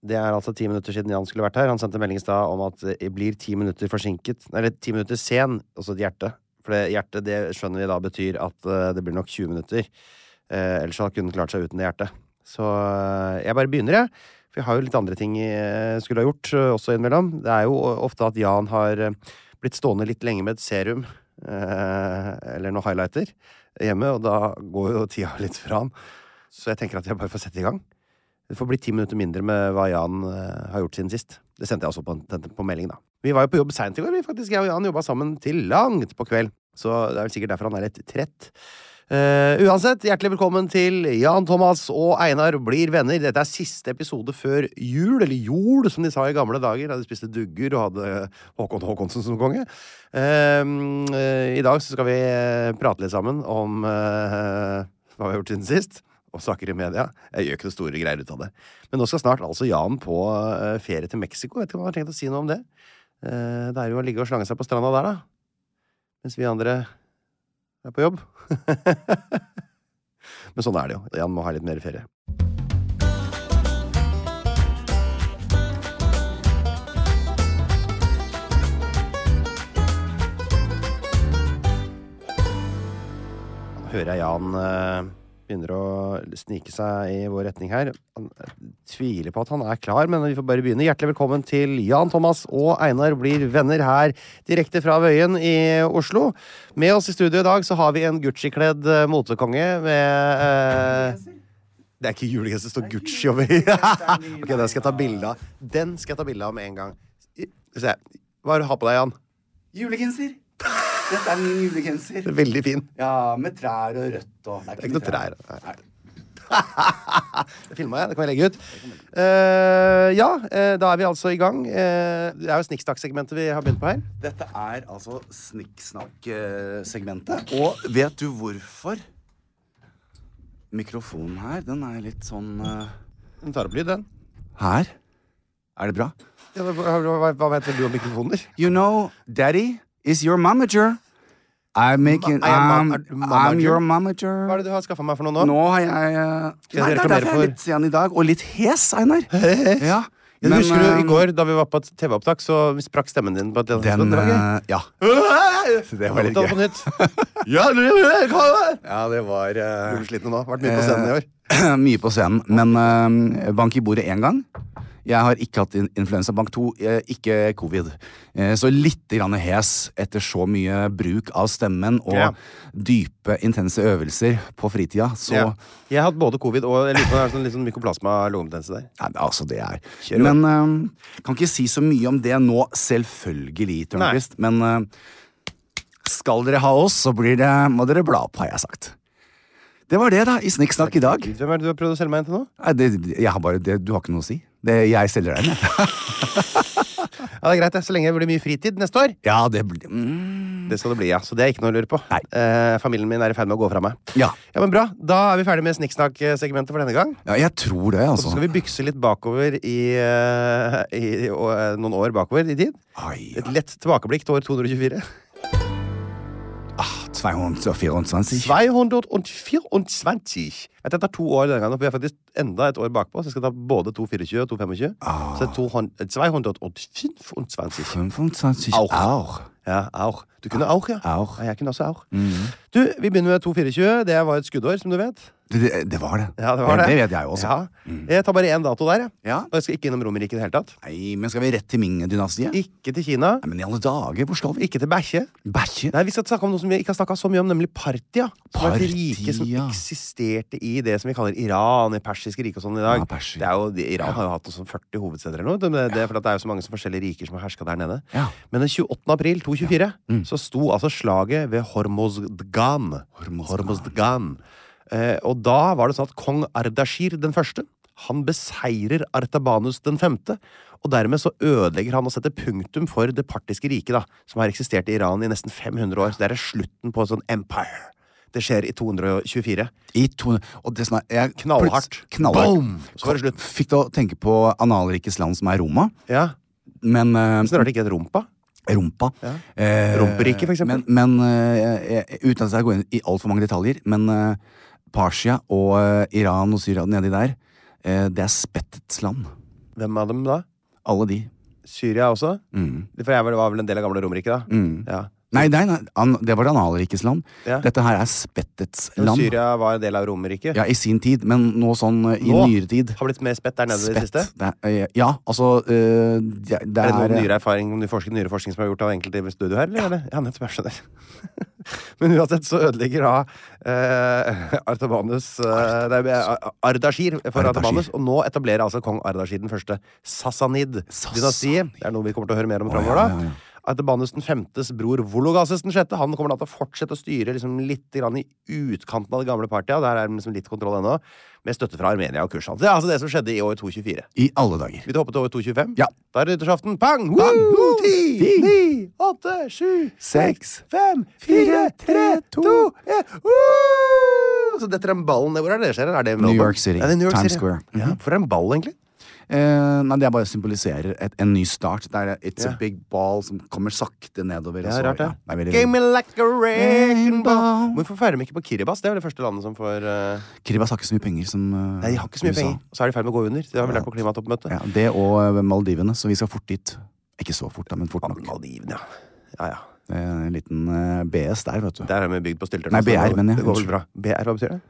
Det er altså ti minutter siden Jan skulle vært her. Han sendte melding i stad om at det blir ti minutter forsinket Eller ti minutter sen, altså et hjerte. For det hjertet det skjønner vi da betyr at uh, det blir nok 20 minutter. Eh, ellers hadde han klart seg uten det hjertet. Så uh, jeg bare begynner, jeg. For jeg har jo litt andre ting jeg skulle ha gjort også innimellom. Det er jo ofte at Jan har blitt stående litt lenge med et serum eller noen highlighter hjemme, og da går jo tida litt fra han. Så jeg tenker at jeg bare får sette i gang. Det får bli ti minutter mindre med hva Jan uh, har gjort siden sist. Det sendte jeg også på, på melding, da. Vi var jo på jobb seint i går, vi faktisk. Jeg og Jan jobba sammen til langt på kveld. Så det er vel sikkert derfor han er litt trett. Uh, uansett, hjertelig velkommen til Jan Thomas og Einar blir venner. Dette er siste episode før jul, eller jol, som de sa i gamle dager, da de spiste dugger og hadde Håkon Håkonsen som konge. Uh, uh, I dag så skal vi prate litt sammen om hva vi har gjort siden sist og saker i media. Jeg gjør ikke noe store greier ut av det. Men nå skal snart altså Jan på uh, ferie til Mexico. Vet ikke om han har tenkt å si noe om det. Uh, det er jo å ligge og slange seg på stranda der, da. Mens vi andre er på jobb. Men sånn er det jo. Jan må ha litt mer ferie. hører jeg Jan uh, begynner å snike seg i vår retning her. Han tviler på at han er klar, men vi får bare begynne. Hjertelig velkommen til Jan Thomas og Einar blir venner her direkte fra Vøyen i Oslo. Med oss i studio i dag så har vi en Gucci-kledd uh, motekonge med eh, Det er ikke julegenser, det står Gucci over. ok, den skal jeg ta bilde av. Den skal jeg ta bilde av med en gang. Hva har du på deg, Jan? Julegenser. Dette er min julegenser. Veldig fin. Ja, med trær og rødt og Det er ikke noe trær. Nei. det filma jeg. Det kan vi legge ut. Uh, ja, uh, da er vi altså i gang. Uh, det er jo Snikksnakk-segmentet vi har begynt på her. Dette er altså Snikksnakk-segmentet. Og vet du hvorfor? Mikrofonen her, den er litt sånn Den tar opp lyd, den. Her? Er det bra? Ja, hva, hva, hva vet du om mikrofoner? You know, daddy is your momager. I'm making I'm, I'm your momager. Hva er det du har skaffa meg for noe nå? Nå har jeg uh, Nei, det er derfor jeg er litt sen i dag. Og litt hes, Einar. ja. Men, husker du i går da vi var på TV-opptak, så sprakk stemmen din på et Den, det var gøy. Ja. det var litt gøy. ja, det var uh, Du er sliten nå. Vært mye på scenen i år. mye på scenen. Men uh, bank i bordet én gang. Jeg har ikke hatt influensa. Bank 2, ikke covid. Så litt grann hes etter så mye bruk av stemmen og yeah. dype, intense øvelser på fritida. Så yeah. Jeg har hatt både covid og jeg lurer sånn, sånn mykoplasma lungebetennelse der. Ja, altså, det er Men uh, kan ikke si så mye om det nå, selvfølgelig, Tørnquist. Men uh, skal dere ha oss, så blir det, må dere bla opp, har jeg sagt. Det var det, da. I Snikksnakk i dag. Hvem er det du har prøvd å selge meg inn til nå? Nei, det, jeg har bare, det, du har ikke noe å si. Det, jeg selger deg inn. Ja, det er greit. Så lenge det blir mye fritid neste år. Ja, det blir mm. Det skal det bli, ja. Så det er ikke noe å lure på. Eh, familien min er i ferd med å gå fra meg. Ja. Ja, men Bra. Da er vi ferdig med Snikksnakk-segmentet for denne gang. ja, jeg tror det, Og altså. så skal vi bykse litt bakover i, eh, i, og, eh, noen år bakover i tid. Ai, Et lett tilbakeblikk til år 224. ah, 224. 224. Jeg tar to år denne gangen, vi er faktisk enda et år bakpå. Så jeg skal ta både 224 og 225. Ah. Så 200 225. 25 Auch. Auch. Ja, auch. Du kunne auch, ja. Auch. Ja, jeg kunne også auch. Mhm. Du, vi begynner med 224. Det var et skuddår, som du vet. Det, det, var det. Ja, det var det. Det vet jeg også. Ja. Jeg tar bare én dato der, jeg. Ja. Og jeg skal ikke innom Romerike i det hele tatt. Nei, men skal vi rett til Ming-dynastiet? Ikke til Kina. Nei, men i alle dager, hvor skal vi? Ikke til Bæsje. Bæsje? Nei, Vi skal snakke om noe som vi ikke har snakka så mye om, nemlig Partia. Som var et rike som eksisterte i det som vi kaller Iran, i persiske rike og sånn i dag. Ja, Persia. det er jo, Iran har jo hatt sånn 40 hovedsteder eller noe. Det, det fordi det er jo så mange forskjellige riker som har herska der nede. Ja. Men den 28. april 224 så sto altså slaget ved Hormozgan. Hormozgan. Hormozgan. Eh, og da var det sånn at kong Ardashir den første han beseirer Artabanus den femte. Og dermed så ødelegger han og setter punktum for det partiske riket, da, som har eksistert i Iran i nesten 500 år. Så det er slutten på et sånn empire. Det skjer i 224. I to, og det som er jeg, Knallhardt. Knallhardt. Boom! Så var det slutt. Fikk du å tenke på analrikes land som er Roma? Ja. Men uh, Så rart det ikke het rumpa. Rumpa. Ja. Eh, Romperiket, for eksempel. Men, men eh, uten at jeg går inn i altfor mange detaljer, men eh, Persia og eh, Iran og Syria nedi der, det er spettets land. Hvem av dem da? Alle de. Syria også? Mm. For jeg var var vel en del av gamle Romerriket, da. Mm. Ja. Nei, nei, nei an, det var det analrikes land. Ja. Dette her er spettets land. Syria var en del av Romerriket. Ja, i sin tid, men nå sånn eh, i Nå? nyere tid. Har blitt mer spett der nede i det siste? Det er, eh, ja, altså eh, det, det Er det noen er nyere erfaring ny forskning, nyere forskning som er gjort av enkelte i studio her? Eller? Ja. Ja, nettopp. Jeg skjønner. Men uansett så ødelegger da eh, Artabanus er, eh, Ardashir for Ardashir. Artabanus. Og nå etablerer altså kong Ardashir den første Sassanid-dynastiet. Det er noe vi kommer til å høre mer om framover. da. Artabanus den femtes bror Vologases sjette Han kommer da til å fortsette å styre liksom litt grann i utkanten av det gamle partiet. Der er det liksom litt kontroll ennå, med støtte fra Armenia og Kushan. Det er altså det som skjedde i år 224. I alle dager. Vil du hoppe til år 225? Ja. Da er det nyttårsaften. Pang! Pang! Ti, ni, åtte, sju, seks, fem, fire, tre, to, én! Så detter den ballen ned. Hvor er det det skjer? Er det New York City. Ja, det er New York Times City. Square. Ja. Hvorfor er det en ball, egentlig? Eh, nei, det er bare symboliserer et, en ny start. Det er It's yeah. a big ball som kommer sakte nedover. Det Ja, så- rart ja, er veldig- Game me like a rainbow. Hvorfor feirer de ikke på Kiribas? Det er vel det første landet som får uh... Kiribas har ikke så mye penger som uh, Nei, de har ikke så mye USA. penger. Og så er de i ferd med å gå under. Det har vi lært på klimatoppmøtet. Ja, det og eh, Maldivene, så vi skal fort dit. Ikke så fort, da, men fort nok. Maldivene, ja. Ja, ja. Er en liten BS der, vet du. Der er vi bygd på stylter. Nei, BR, går- mener jeg. Det går vel bra. BR, hva betyr det?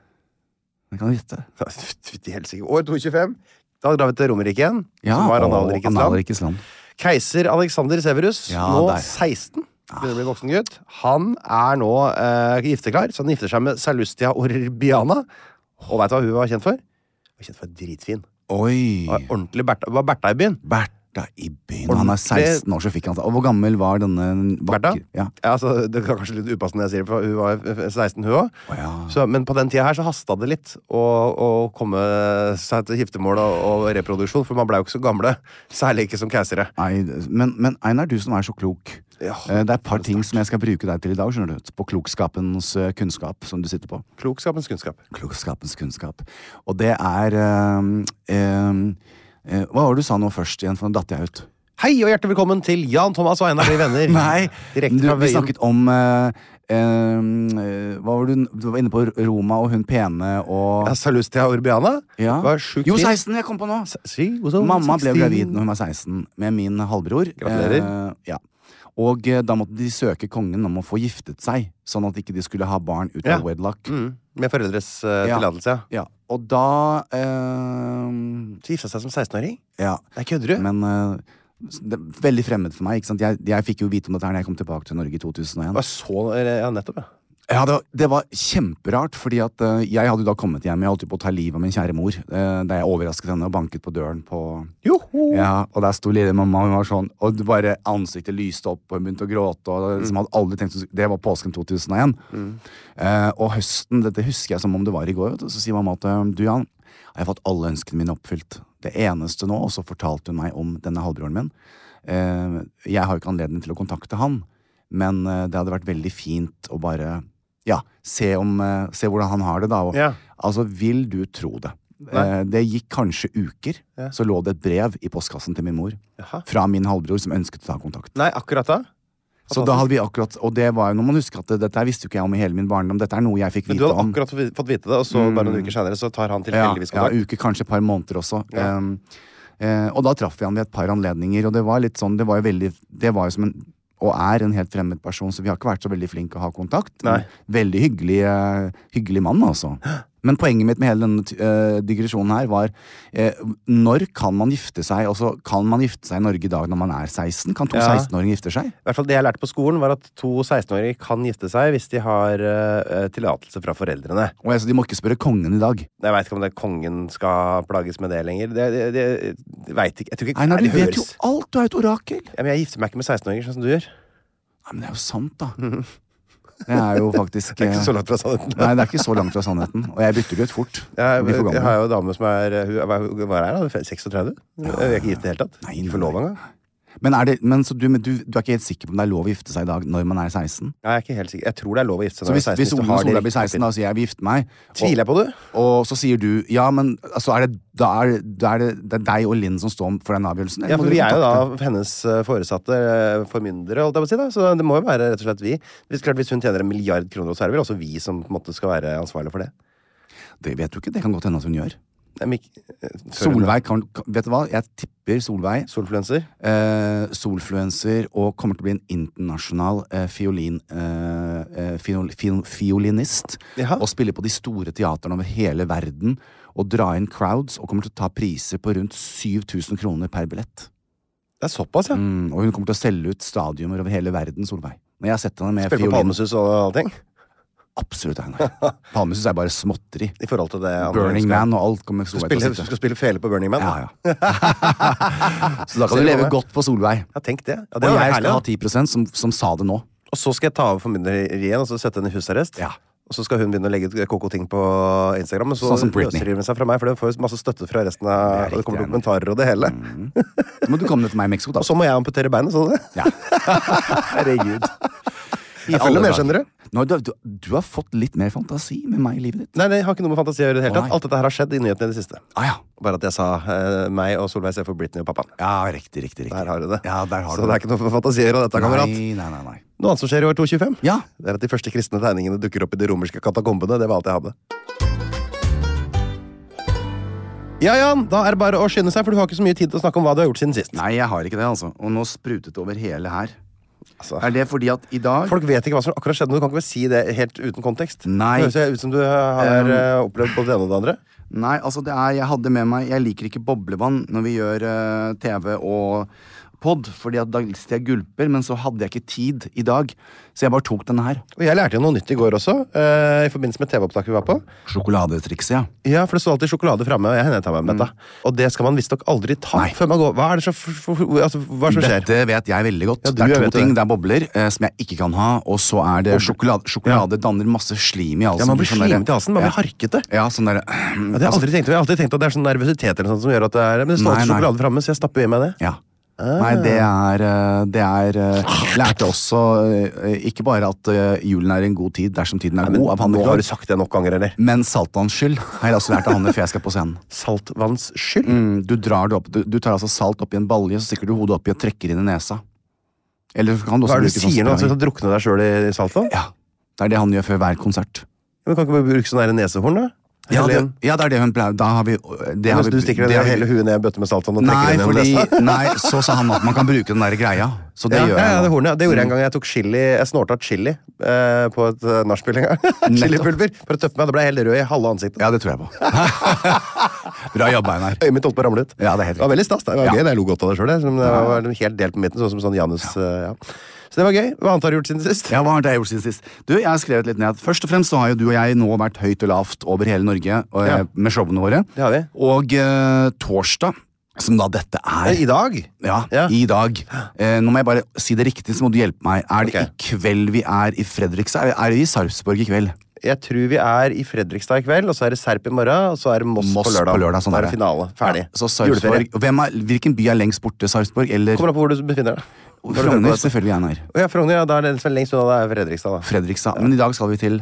Det kan du gjette. Fytti helsike. År 225. Da drar vi til Romerike igjen, Ja, som var analrikets land. analrikes land. Keiser Alexander Severus, Ja, nå der. 16, begynner å bli voksen gutt. Han er nå eh, gifteklar, så han gifter seg med Salustia Orbiana. Og veit du hva hun var kjent for? Hun var kjent for dritfin. Oi! Var ordentlig Bertha, var Bertha i byen. Bertha i byen. Han er 16 år, så fikk han seg. Og hvor gammel var denne Bertha? Ja. Ja, altså, det er kanskje litt upassende jeg sier for hun var 16, hun òg. Oh, ja. Men på den tida her så hasta det litt å, å komme seg til giftermål og, og reproduksjon, for man ble jo ikke så gamle. Særlig ikke som keisere. Nei, men, men Einar, du som er så klok. Ja, Eh, Det er et par ting som jeg skal bruke deg til i dag. skjønner du På klokskapens eh, kunnskap, som du sitter på. Klokskapens kunnskap. Klokskapens kunnskap. Og det er øh, eh, Hva var det du sa nå først igjen, for nå datt jeg ut? Hei og hjertelig velkommen til Jan Thomas og Einar blir venner. Nei, du, vi snakket om eh, eh, Hva var du Du var inne på Roma og hun pene og Salustia Urbiana Ja. var sjukt Jo, 16! Jeg kom på nå! Si, Mamma ble gravid når hun var 16 med min halvbror. Gratulerer. Eh, ja. Og eh, da måtte de søke kongen om å få giftet seg, sånn at ikke de skulle ha barn ut Ja. wedlock. Mm, med foreldres uh, Ja. tillatelse, ja. Og da uh, Så gifta seg som 16-åring? Ja. Nei, kødder du? Men uh, det er veldig fremmed for meg. ikke sant? Jeg, jeg fikk jo vite om dette her når jeg kom tilbake til Norge i 2001. Var så, ja, nettopp, ja. Ja, det, det var kjemperart, fordi at uh, jeg hadde da kommet hjem. Jeg holdt på å ta livet av min kjære mor uh, da jeg overrasket henne og banket på døren på Joho! Ja, Og der sto lille mamma, hun var sånn, og bare ansiktet lyste opp, og hun begynte å gråte. og liksom hadde aldri tenkt, Det var påsken 2001. Eh, og høsten, dette husker jeg som om det var i går, vet du, så sier mamma at du Jan, jeg har fått alle ønskene mine oppfylt. Det eneste nå, og så fortalte hun meg om denne halvbroren min. Jeg har jo ikke anledning til å kontakte han, men det hadde vært veldig fint å bare ja, se, om, eh, se hvordan han har det, da. Og, Ja. Altså, vil du tro det? Eh, det gikk kanskje uker, Ja. så lå det et brev i postkassen til min mor. Jaha. Fra min halvbror som ønsket å ta kontakt. Nei, akkurat da. Så da hadde vi akkurat, Og det var jo når man husker at dette visste jo ikke jeg om i hele min barndom. Dette er noe jeg fikk Men vite du hadde om. akkurat fått fått vite det, og så bare noen uker senere så tar han tilfeldigvis kontakt? ja, uke, kanskje et par måneder også. Ja. Um, eh, og da traff vi han ved et par anledninger, og det var litt sånn Det var jo veldig Det var jo som en og er en helt fremmed person, så vi har ikke vært så veldig flinke å ha kontakt. Nei. Veldig hyggelig, hyggelig mann, altså. Men poenget mitt med hele denne uh, digresjonen her var eh, når kan man gifte seg? Altså, kan man gifte seg i Norge i dag når man er 16? Kan to Ja. 16-åringer gifte seg? I hvert fall Det jeg lærte på skolen, var at to 16-åringer kan gifte seg hvis de har uh, tillatelse fra foreldrene. Og altså, De må ikke spørre kongen i dag. Jeg veit ikke om det kongen skal plages med det lenger. Det, det, det, det vet ikke. Jeg tror ikke Einar, du vet jo alt! Du er et orakel! ja, men Jeg gifter meg ikke med 16-åringer, sånn som du gjør. Nei, men det er jo sant, da. Det er jo faktisk Det er ikke så eh, langt fra sannheten. Nei, det er ikke så langt fra sannheten. Og jeg bytter det ut fort. Jeg, Jeg jeg har jo en dame som er hva- er hun? 36? Jeg er ikke gift i det hele tatt. Nei, Ikke nei, forlova engang. Men, er det, men så du, men du, du er ikke helt sikker på om det er lov å gifte seg i dag når man er 16? Jeg er ikke helt sikker. Jeg tror det er lov å gifte seg når man er 16. hvis du Ole Solveig blir 16 da, og sier jeg vil gifte meg, Tviler jeg på det? og så sier du ja, men altså, er det, da, er, da er det, det er deg og Linn som står for den avgjørelsen? Ja, for vi er jo da hennes eh, foresatte eh, formyndere, holdt jeg på å si. da Så det må jo være rett og slett vi. Hvis, klart, hvis hun tjener en milliard kroner, så er det vel også vi som måte skal være ansvarlig for det. Det vet du ikke, det kan godt hende at hun gjør. Solveig kan, Vet du hva, jeg tipper Solveig Solfluencer. eh, Solfluencer og kommer til å bli en internasjonal eh, fiolin, eh, eh, fiol, fiol, fiolinist. Jaha. Og spille på de store teaterne over hele verden. Og dra inn crowds og kommer til å ta priser på rundt 7000 kroner per billett. Det er såpass, ja. Mm, og hun kommer til å selge ut stadioner over hele verden, Solveig. Når jeg har sett henne med Spiller på Palmesus og allting. Absolutt, Einar. Palmesus er bare småtteri. I forhold til det Burning skal- Man og alt kommer Solveig til å sitte. skal spille fele på Burning Man? Ja, ja. Så da kan du du leve godt på Solveig. Ja, tenk det. Ja, det og jeg skal ha 10% som, som sa det nå. Og så skal jeg ta over formynderiet og så sette henne i husarrest. Ja. Og så skal hun begynne å legge ut koko ting på Instagram. Og så Sånn som hun seg fra meg, for hun får masse støtte fra resten av Det er det kommer Mm. dokumentarer og det hele. Så må du komme ned til meg i Mexico, da. Og så må jeg amputere beinet, så du det? Ja. Herregud. I Jeg følger med, skjønner du. Nå, du, du. Du har fått litt mer fantasi med meg i livet ditt. Nei, det har ikke noe med fantasi å gjøre det hele tatt. Alt dette her har skjedd i nyhetene i det siste. Ah, ja. Bare at jeg sa eh, meg og Solveig ser for Britney og pappaen. ja, riktig, riktig. riktig. Der har du det. Ja, har så du det er ikke noe for fantasi å gjøre, dette, kamerat. Nei, nei, nei, nei. Noe annet som skjer i år 225, Ja, det er at de første kristne tegningene dukker opp i de romerske katakombene. Det var alt jeg hadde. Ja, Jan, da er det bare å skynde seg, for du har ikke så mye tid til å snakke om hva du har gjort siden sist. Nei, jeg har ikke det, altså. Og nå sprutet det over hele her. Altså, Er det fordi at i dag folk vet ikke hva som akkurat skjedde, du kan ikke si det helt uten kontekst. Nei. Det høres ut som du har Um, eh, opplevd både det ene og det andre. Nei, altså det er Jeg hadde med meg Jeg liker ikke boblevann når vi gjør uh, TV og pod, fordi at da lister jeg gulper, men så hadde jeg ikke tid i dag, så jeg bare tok denne her. Og jeg lærte jo noe nytt i går også, uh, i forbindelse med TV-opptaket vi var på. Sjokoladetrikset, ja. Ja, for det sto alltid sjokolade framme, og jeg hender jeg tar meg med dette. Og det skal man visstnok aldri ta Mm. Nei. før man går Hva er det for, altså, hva som skjer? Dette vet jeg veldig godt. Ja, det er to ting. Det er bobler, uh, som jeg ikke kan ha, og så er det sjokolade. Sjokolade danner masse slim i halsen. Ja, Man blir Sånn slimete i halsen, man blir ja. harkete. Ja, sånn derre Ja, det har jeg aldri tenkt, jeg har alltid tenkt at det er sånn nervøsitet eller sånt som gjør at det er Men det står alltid sjokolade framme, så jeg stapper i meg det. Ja. Nei, det er, eh, det er eh, Lærte også eh, ikke bare at julen er en god tid dersom tiden er Nei, men god, av nå har du sagt det nok ganger, eller? men saltvanns skyld har jeg også lært av Hanne før jeg skal på scenen. Saltvanns skyld? Mm, du drar det opp, du, du tar altså salt oppi en balje, så stikker du hodet oppi og trekker inn i nesa. Eller kan du Hva er det du sier nå? At du skal drukne deg sjøl i saltvann? Ja, det er det han gjør før hver konsert. Men kan ikke bare bruke sånn nesehorn, da? Ja, det, ja, det er det hun pleier. Da har vi det har Mens du stikker det det hele huet ned i en bøtte med saltvann og trekker Nei, den gjennom fordi, nei, så sa han at man kan bruke den der greia. Så det ja, gjør ja, ja, det hornet. Det gjorde jeg en gang. Jeg tok chili, jeg snorta chili eh, på et uh, nachspiel en gang. Chilipulver for å tøffe meg. Da ble jeg helt rød i halve ansiktet. Ja, det tror jeg på. Bra jobba, Einar. Øyet mitt holdt på å ramle ut. Ja, det er helt det var veldig stas. Det var gøy. Jeg lo godt av det sjøl. Det var helt delt på midten, sånn som sånn Janus. eh, ja. Det var gøy. Hva annet har du gjort siden sist? Ja, hva har jeg gjort siden sist? Du, jeg har skrevet litt ned. Først og fremst så har jo du og jeg nå vært høyt og lavt over hele Norge og, Ja. med showene våre. Det har vi. Og uh, torsdag, som da dette er I dag? Ja, Ja. i dag. Eh, nå må jeg bare si det riktig, så må du hjelpe meg. Er det okay. i kveld vi er i Fredrikstad? Er- vi i Sarpsborg i kveld? Jeg tror vi er i Fredrikstad i kveld, og så er det Serp i morgen, og så er det Moss, Moss på lørdag. på lørdag, sånn er det finale. Ferdig. Ja, så Sarpsborg Hvem er, Hvilken by er lengst borte? Sarpsborg eller Kommer an på hvor du befinner deg. Frogner? dette. Selvfølgelig, Einar. Ja, Frogner, ja, da er det lengst unna, det er Fredrikstad, da. Fredrikstad. Men i dag skal vi til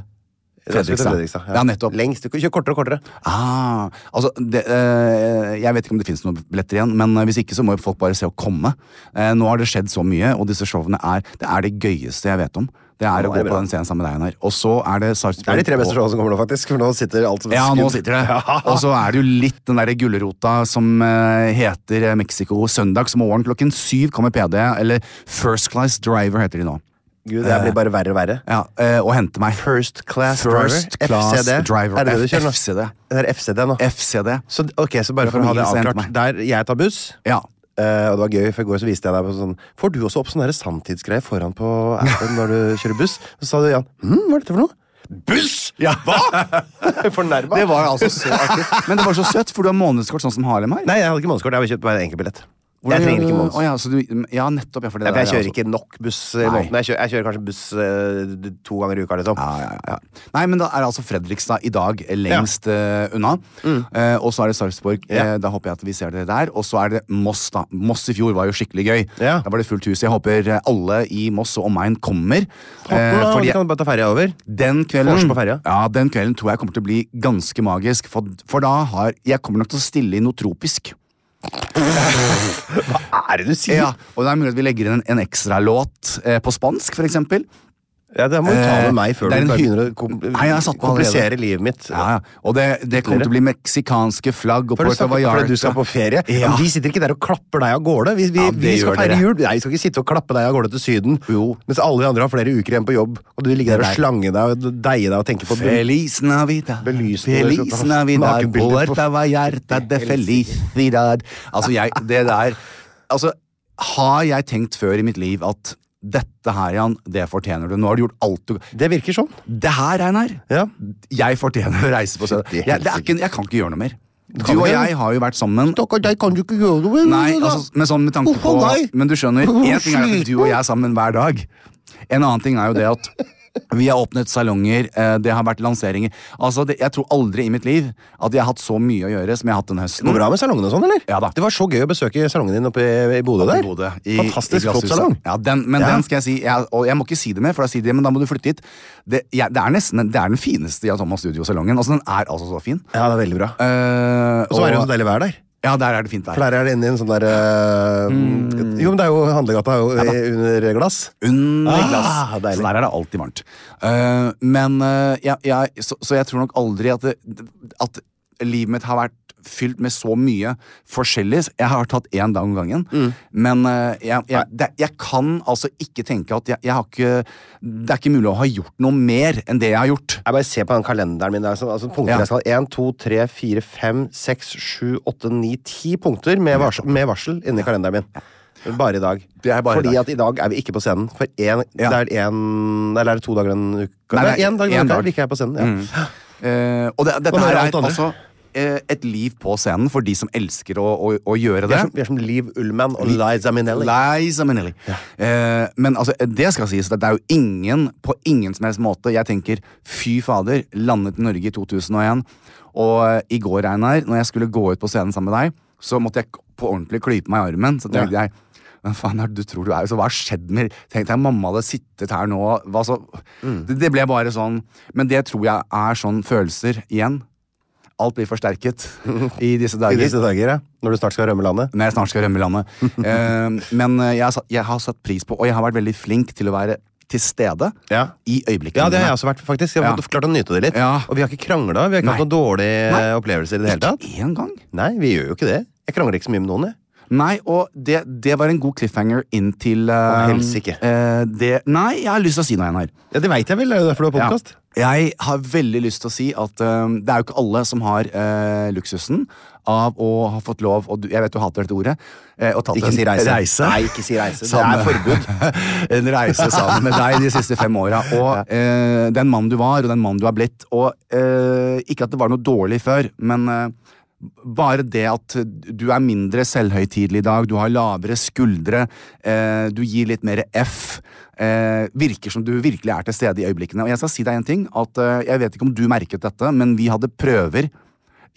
Fredrikstad. Fredrikstad Ja, nettopp. Lengst. Du kan kortere og kortere. Ah, altså, det, eh, jeg vet ikke om det finnes noen billetter igjen, men eh, hvis ikke så må folk bare se å komme. Eh, nå har det skjedd så mye, og disse showene er det, er det gøyeste jeg vet om. Det er å gå på den scenen sammen med deg, Einar. Og så er det Det er de tre beste showene som kommer nå, faktisk. For nå sitter alt som Ja, nå sitter det. Og så er det jo litt den derre gulrota som eh, heter eh, Mexico. Søndagsmorgen klokken syv kommer PD, eller First Class Driver heter de nå. Gud, det blir bare verre og verre. Ja, eh, Og hente meg. First Class First Driver. Class FCD. Driver. Er det det du kjører nå? FCD. Det er FCD nå. FCD. Så, ok, så bare for å ha det avklart. Der jeg tar buss, Ja. Eh, og det var gøy, for i går så viste jeg deg på sånn Får du også opp sånn der sanntidsgreie foran på appen når du kjører buss? Så sa du Jan hm, hva er dette for noe? Buss! Ja. Hva?! Fornærma. Det var altså så artig. Men det var så søtt, for du har månedskort sånn som Harlem har. Nei, jeg hadde ikke månedskort. Jeg hadde kjøpt bare en enkeltbillett. Jeg trenger ikke Å månedskort. ja, du, ja, nettopp. Ja, for det Ja, for der jeg er kjører altså- ikke nok buss i måneden. Jeg kjører, jeg kjører kanskje buss uh, to ganger i uka, liksom. Ja, ja, ja, ja. Nei, men da er altså Fredrikstad i dag lengst uh, unna. Eh, og så er det Sarpsborg. Mm. Eh, da håper jeg at vi ser det der. Og så er det Moss, da. Moss i fjor var jo skikkelig gøy. Da var det fullt hus. Jeg håper eh, alle i Moss og omegn kommer. Eh, da, fordi kan bare ta ferja over. den kvelden, ja, den kvelden tror jeg kommer til å bli ganske magisk. For, for da har Jeg kommer nok til å stille i noe tropisk. Hva er det du sier? Ja, og det er mulig at vi legger inn en, en ekstralåt eh, på spansk, for eksempel. Ja, Det må du ta med meg før du begynner å kom Nei, jeg har satt på komplisere livet mitt. Ja, ja. Og det, det kommer til å bli meksikanske flagg og Puerto Vallarta. fordi du skal på ferie. Ja. Men vi sitter ikke der og klapper deg av gårde. Vi, vi, vi skal feire dere. jul. Nei, vi skal ikke sitte og klappe deg av gårde til Syden. Jo. Mens alle de andre har flere uker igjen på jobb, og du ligger der og slanger deg og deier deg og tenker på Feliz Navidad, Feliz Navidad, nakenbilder Vallarta de felicidad Altså, jeg, det der Altså, har jeg tenkt før i mitt liv at dette her, Jan, det fortjener du. Nå har du gjort alt du Det virker sånn. Det her, Einar, Ja. jeg fortjener å reise på stedet. Jeg, det er ikke, jeg kan ikke gjøre noe mer. Du og jeg har jo vært sammen Stakkar deg, kan du ikke gjøre noe med Nei, altså, men sånn med tanke på Men du skjønner, én ting er at du og jeg er sammen hver dag. En annen ting er jo det at vi har åpnet salonger, eh, det har vært lanseringer. Altså, det, Jeg tror aldri i mitt liv at jeg har hatt så mye å gjøre som jeg har hatt den høsten. Går det bra med salongene og sånn, eller? Ja da. Det var så gøy å besøke salongen din oppe i, i Bodø I der. Bodø, i- Fantastisk i flott salong. Ja, den, men Ja. den skal jeg si, jeg, og jeg må ikke si det mer, for da sier de men da må du flytte hit. Det, jeg, det er nesten det er den fineste Jan Thomas Studio-salongen. Altså, den er altså så fin. Ja, det er veldig bra. Uh, Og så er det jo så deilig vær der. Ja, der er det fint For der er det inni en sånn der mm. Jo, men det er jo handlegata er jo ja, under glass. Under Ah, glass. Ah, så der er det alltid varmt. Uh, men uh, ja, ja, så, så jeg tror nok aldri at, det, at livet mitt har vært fylt med så mye forskjellig. Jeg har tatt én dag om gangen. Mm. Men eh, jeg, jeg, det, jeg kan altså ikke tenke at jeg, jeg har ikke Det er ikke mulig å ha gjort noe mer enn det jeg har gjort. Jeg bare ser på den kalenderen min. der, så- Altså, punkter Ja. jeg skal 1, 2, 3, 4, 5, 6, 7, 8, 9, 10 punkter med varsel, med varsel inni kalenderen min. Bare i dag. Bare Fordi i dag. at i dag er vi ikke på scenen. For en, Ja. det er en Eller er det to dager en uke? Nei, det er én dag en uke dag. er jeg på scenen. Ja. Eh, og det, dette her er altså et liv på scenen for de som elsker å, å, å gjøre Vi, det. er som, vi er som Liv Ullmann og Liza Minnelli. Liza Minnelli. Eh, men altså, det skal sies at det er jo ingen på ingen som helst måte Jeg tenker fy fader, landet i Norge i 2001. Og eh, i går, Einar, når jeg skulle gå ut på scenen sammen med deg, så måtte jeg på ordentlig klype meg i armen. Så tenkte jeg hva faen er det du tror du er? Så hva har skjedd med Tenkte jeg mamma hadde sittet her nå Mm. det, det ble bare sånn Men det tror jeg er sånn følelser igjen. Alt blir forsterket i disse dager. I disse dager, ja. Når du snart skal rømme landet. Når jeg snart skal rømme landet. Eh, men eh, jeg, har satt- jeg har satt pris på, og jeg har vært veldig flink til å være til stede Ja. i øyeblikket. Ja, det har jeg også vært, faktisk. Jeg har Ja. klart å nyte det litt. Ja. Og vi har ikke krangla. Vi har ikke Nei. hatt noen dårlige Nei. opplevelser i det hele tatt. Ikke én gang. Nei, vi gjør jo ikke det. Jeg krangler ikke så mye med noen, jeg. Nei, og det, det var en god cliffhanger inn til uh, helsike. Uh, det, Nei, jeg har lyst til å si noe Einar. Ja, Det veit jeg vel, det er jo derfor du har Ja. Jeg har veldig lyst til å si at uh, det er jo ikke alle som har uh, luksusen av å ha fått lov og du, Jeg vet du hater dette ordet. Uh, og tatt Ikke en si reise. Nei, ikke si reise. Det er forbud. en reise sammen med deg de siste fem åra. Og den mannen du var, og den mannen du har blitt. Og ikke at det var noe dårlig før, men bare det at du er mindre selvhøytidelig i dag, du har lavere skuldre, eh, du gir litt mer F. Eh, virker som du virkelig er til stede i øyeblikkene. Og jeg skal si deg en ting, at eh, jeg vet ikke om du merket dette, men vi hadde prøver,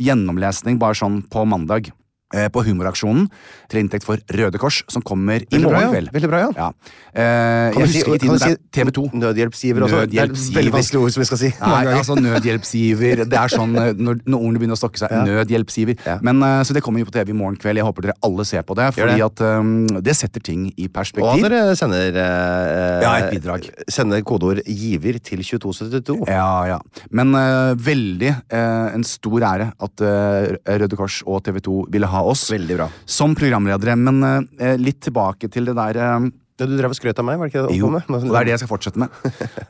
gjennomlesning bare sånn på mandag. Eh, På Humoraksjonen til inntekt for Røde Kors, som kommer i morgen kveld. Veldig bra, ja. Ja. Eh, Kan du si- kan si TV 2. Nødhjelpsgiver også. Det er Nødhjelpsgiver. veldig vanskelige ord som vi skal si. Nei, altså nødhjelpsgiver. Det er sånn eh, når, når ordene begynner å stokke seg. Ja. Nødhjelpsgiver. Ja. Men, eh, så det kommer jo på TV i morgen kveld. Jeg håper dere alle ser på det, fordi det. at um, det setter ting i perspektiv. Og dere sender uh, Ja, et bidrag. Sender kodeord 'giver' til 2272. Ja, ja. Men uh, veldig uh, en stor ære at Røde Kors og TV 2 ville ha oss Veldig bra. som programledere. Men eh, litt tilbake til det der eh, Det du drev og skrøt av meg, var det ikke det? Jo, og det er det jeg skal fortsette med.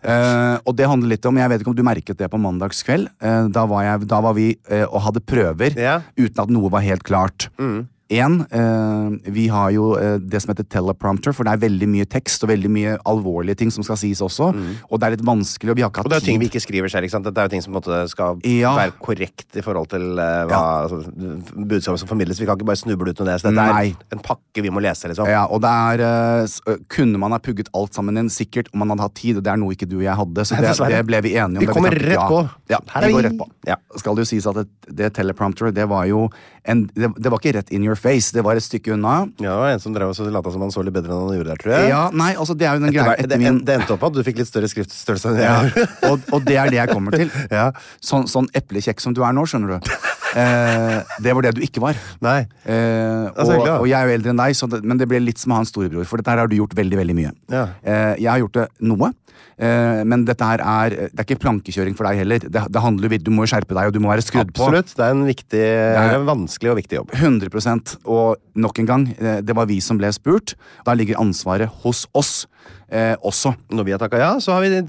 Eh, og det handler litt om, Jeg vet ikke om du merket det på mandagskveld. Eh, da, var jeg, da var vi eh, og hadde prøver Ja. uten at noe var helt klart. En, eh, vi har jo eh, det som heter teleprompter, for det er veldig mye tekst og veldig mye alvorlige ting som skal sies også. Og det er litt vanskelig, og vi har ikke Og det er jo ting vi ikke skriver selv. ikke sant? Dette er jo ting som skal Ja. være korrekt i forhold til eh, hva altså, budskapet som formidles. Vi kan ikke bare snuble ut med det. Så dette Nei. er en pakke vi må lese, liksom. Ja, og det er eh, Kunne man ha pugget alt sammen inn? Sikkert, om man hadde hatt tid, og det er noe ikke du og jeg hadde. Så det, det ble vi enige om. Vi kommer rett på. Ja, Her er vi går rett på. Ja. Skal det jo sies at det, det teleprompter, det var jo en, det, det var ikke rett in your face, det var et stykke unna. Ja, det var en som drev og lata som han så litt bedre enn han gjorde der, tror jeg. Ja, nei, altså det er jo den greia det, etter min det endte opp at du fikk litt større skriftstørrelse enn jeg ja, og, og det er det jeg kommer til. Ja. Sånn, sånn eplekjekk som du er nå, skjønner du. Eh, det var det du ikke var. Nei. Eh, og, og jeg er jo eldre enn deg, så det, men det ble litt som å ha en storebror. For dette her har du gjort veldig veldig mye. Ja. Eh, jeg har gjort det noe. Eh, men dette her er Det er ikke plankekjøring for deg heller. Det, det handler, Du må skjerpe deg, og du må være skrudd på. Absolutt. Det er en viktig, er- en vanskelig og viktig jobb. 100 Og nok en gang, eh, det var vi som ble spurt. Da ligger ansvaret hos oss eh, også. Når vi har takka ja, så har vi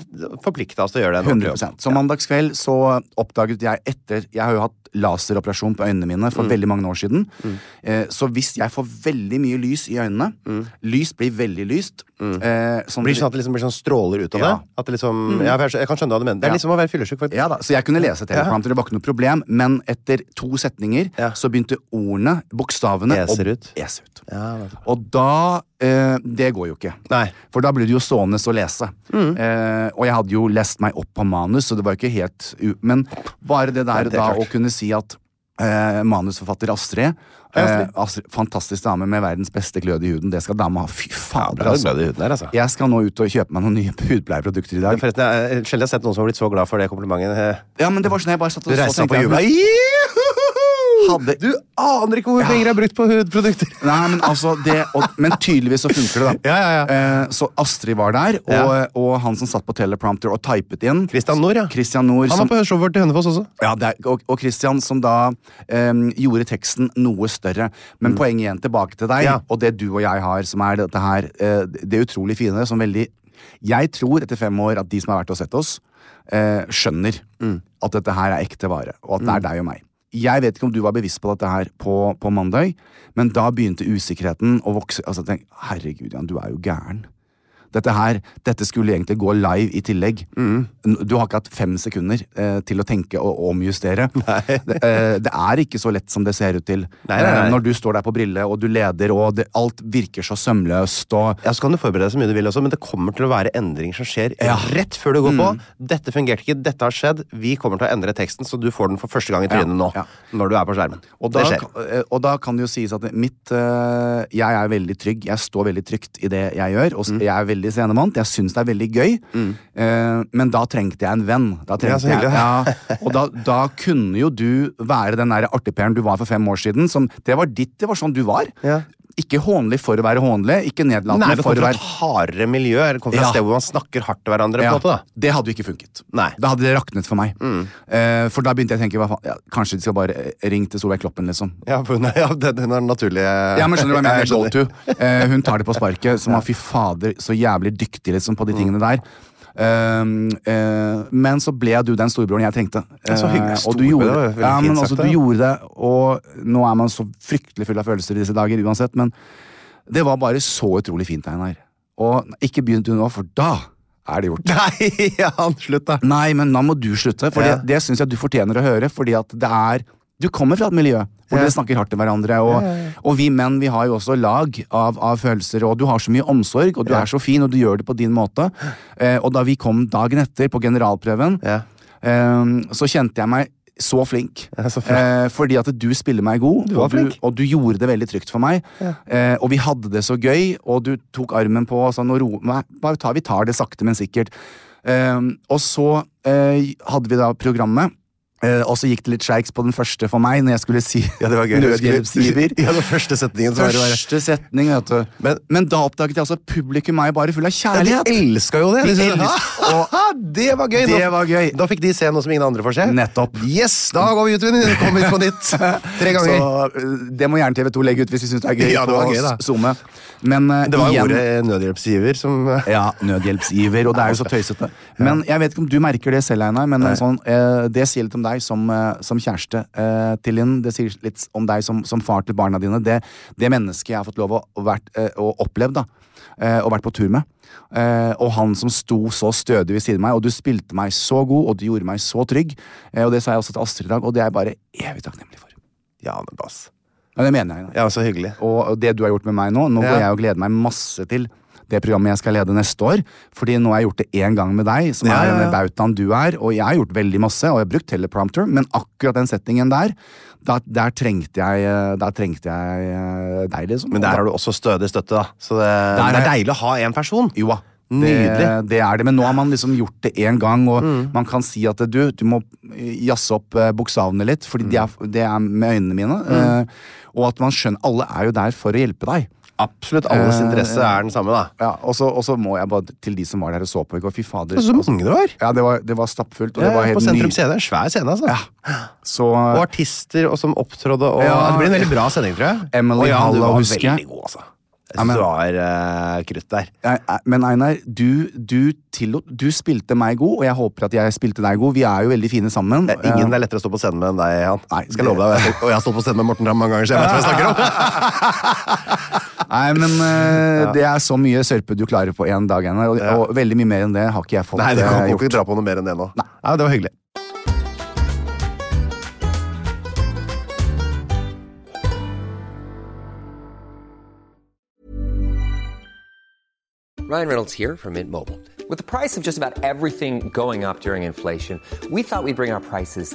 forplikta oss til å gjøre det. 100%. Så mandagskveld så oppdaget jeg etter Jeg har jo hatt laseroperasjon på øynene mine Mm. for veldig mange år siden. Eh, så hvis jeg får veldig mye lys i øynene Lys blir veldig lyst. Eh, sånn, Mm. Blir det sånn at det liksom blir sånn stråler ut av Ja. det? At det liksom, ja, jeg, jeg kan skjønne hva du mener. Det er Ja. liksom å være fyllesyk, ja da, Så jeg kunne lese teleprompter, det var ikke noe problem. Men etter to setninger Ja. så begynte ordene, bokstavene, Eser å ut. ese ut. Ja. Og da eh, Det går jo ikke. Nei. For da blir du jo stående og lese. Mm. Eh, og jeg hadde jo lest meg opp på manus, så det var jo ikke helt Men bare det der det da klart. å kunne si at eh, manusforfatter Astrid, eh, Astrid. Fantastisk dame med verdens beste glød i huden. Det skal dama ha. Fy fader, altså. her, altså. Jeg skal nå ut og kjøpe meg noen nye hudpleieprodukter i dag. Forresten, jeg har sjelden sett noen som har blitt så glad for det komplimentet. Ja, men det var sånn jeg bare satt Du og så tenkte og jeg, jubler. Hadde- Du aner ikke hvor mye penger jeg har brukt på hudprodukter! Nei, men altså det, og, Men tydeligvis så funker det, da. Ja, ja, ja. Eh, så Astrid var der, og, Ja. og han som satt på teleprompter og typet inn. Christian Nord, ja. Christian Nord, Han som, var på showet vårt til Hønefoss også. ja, det er, og, og Christian som da eh, gjorde teksten noe større. Men poenget igjen tilbake til deg, Mm. Ja. og det du og jeg har, som er dette her eh, Det utrolig fine, som veldig Jeg tror etter fem år at de som har vært og sett oss, eh, skjønner Mm. at dette her er ekte vare, og at det er deg og meg. Jeg vet ikke om du var bevisst på dette her på, på mandag, men da begynte usikkerheten å vokse. Altså, tenk, Herregud, Jan, du er jo gæren. Dette her, dette skulle egentlig gå live i tillegg. Mm. Du har ikke hatt fem sekunder eh, til å tenke og omjustere. Det, eh, det er ikke så lett som det ser ut til. Nei, nei, nei. Eh, når du står der på brille, og du leder, og det, alt virker så sømløst. Og, Ja, så kan du forberede deg så mye du vil også, men det kommer til å være endringer som skjer Ja. Mm. rett før du går på. Dette fungerte ikke, dette har skjedd, vi kommer til å endre teksten, så du får den for første gang i trynet nå. ja. Når du er på skjermen. og, da, eh, og da kan det jo sies at mitt øh, Jeg er veldig trygg. Jeg står veldig trygt i det jeg gjør, Mm. og mm. jeg er veldig scenemant. Jeg syns det er veldig gøy. Eh, men da trengte jeg en venn. Da Ja, trengte så jeg, ja, og da, da kunne jo du være den der artigperen du var for fem år siden. Som, det var ditt, det var sånn du var. Ja. Ikke hånlig for å være hånlig, ikke Nei, det for kommer å fra være et hardere miljø. Det kommer fra Ja. et sted hvor man snakker hardt til hverandre. på en måte Det hadde jo ikke funket. Nei. Mm. Da hadde det raknet for meg. Eh, for da begynte jeg å tenke hva faen, ja, Kanskje de skal bare ringe til Solveig Kloppen, liksom. Ja, for hun er, ja, den den er den naturlige Ja, men skjønner du hva jeg mener? Jeg. Go to. Eh, hun tar det på sparket. Som var fy fader, så jævlig dyktig liksom på de tingene der. Um, eh, men så ble du den storebroren jeg trengte. Så hyggelig. Storbror, og du gjorde, det ja, men altså, du gjorde det, og nå er man så fryktelig full av følelser i disse dager uansett. Men det var bare så utrolig fint, Einar. Og ikke begynn du nå, for da er det gjort. Nei, ja, slutt, da. Nei, men nå må du slutte, for Ja. det, det syns jeg du fortjener å høre. Fordi at det er Du kommer fra et miljø hvor Ja. dere snakker hardt til hverandre. Og, og vi menn vi har jo også lag av, av følelser, og du har så mye omsorg, og du er så fin, og du gjør det på din måte. Eh, og da vi kom dagen etter på generalprøven, Ja. eh, så kjente jeg meg så flink. Så eh, fordi at du spiller meg god, Du og, du, og du gjorde det veldig trygt for meg. Eh, og vi hadde det så gøy, og du tok armen på og sa nå ro, bare ta, vi tar det sakte, men sikkert. Eh, og så eh, hadde vi da programmet. Eh, og så gikk det litt skeiks på den første for meg, når jeg skulle si Ja, det var gøy. nødhjelpsgiver. Ja, den første setningen. Så var det bare Første setning, vet du. Men- Men, da oppdaget jeg altså at publikum er bare full av ja, De kjærlighet. elska jo det! De De elsker- og, det var gøy! Det Nå- var gøy. Da fikk de se noe som ingen andre får se. Nettopp. Yes, Da går vi ut igjen! Kom hit på nytt. Tre ganger. Så eh, det må gjerne TV2 legge ut hvis vi syns det er gøy. Ja, det var gøy, da. Zoome. Men uh, Det var jo igjen- ordet nødhjelpsgiver som Ja, nødhjelpsgiver, og det er jo så tøysete. Men jeg vet ikke om du merker det selv, Einar, men sånn, det sier litt om deg som, eh, som kjæreste eh, til Linn. Det sier litt om deg som, som far til barna dine. Det, det mennesket jeg har fått lov å, å, vært, eh, å oppleve, da. eh, og vært på tur med. Eh, og han som sto så stødig ved siden av meg, og du spilte meg så god, og du gjorde meg så trygg. Eh, og det sa jeg også til Astrid i dag, og det er jeg bare evig takknemlig for. Ja, men bass. Ja, det mener jeg. Da. Ja, så hyggelig. Og og det du har gjort med meg nå, nå Ja. går jeg og gleder meg masse til det programmet jeg skal lede neste år. Fordi nå har jeg gjort det én gang med deg, som Ja, er ja. bautaen du er. Og jeg har gjort veldig masse, og jeg har brukt teleprompter, men akkurat den settingen der, da, der trengte jeg, eh, der trengte jeg eh, deg, liksom. Men der har du også stødig støtte, da. Så det, det er- er deilig å ha én person. Jo da. Nydelig. Det, det er det, men nå har man liksom gjort det én gang, og Mm. man kan si at du, du må jazze opp eh, bokstavene litt, fordi er, Mm. det er med øynene mine. eh, og at man skjønner Alle er jo der for å hjelpe deg. Absolutt alles Eh, interesse er den samme, da. Ja, og så og så må jeg bare til de som var der og så på i går. Fy fader. Så mange det var! Ja, det var, det var stappfullt, og Ja, det var helt på Sentrum. Scene. Svær scene, altså. Så Og artister og som opptrådde. Og, Ja. det blir en veldig bra sending, tror jeg. Emily og ja, du var husker veldig god, altså. Jeg synes du var uh, krutt der. Nei, Men Einar, du, du tillot Du spilte meg god, og jeg håper at jeg spilte deg god. Vi er jo veldig fine sammen. Det er ingen det Eh, er lettere å stå på scenen med enn deg, Jan. Nei, Skal jeg love deg. Og jeg har stått på scenen med Morten Ramm mange ganger, så jeg vet hva jeg snakker om. Nei, men eh, det er så mye sørpe du klarer på én dag, Einar. Og, Ja. og veldig mye mer enn det har ikke jeg fått Nei, det kan, kan gjort. ikke dra på noe mer enn det nå. Nei, det var hyggelig. Ryan Reynolds here from Mint Mobile. With the price of just about everything going up during inflation, we thought we'd bring our prices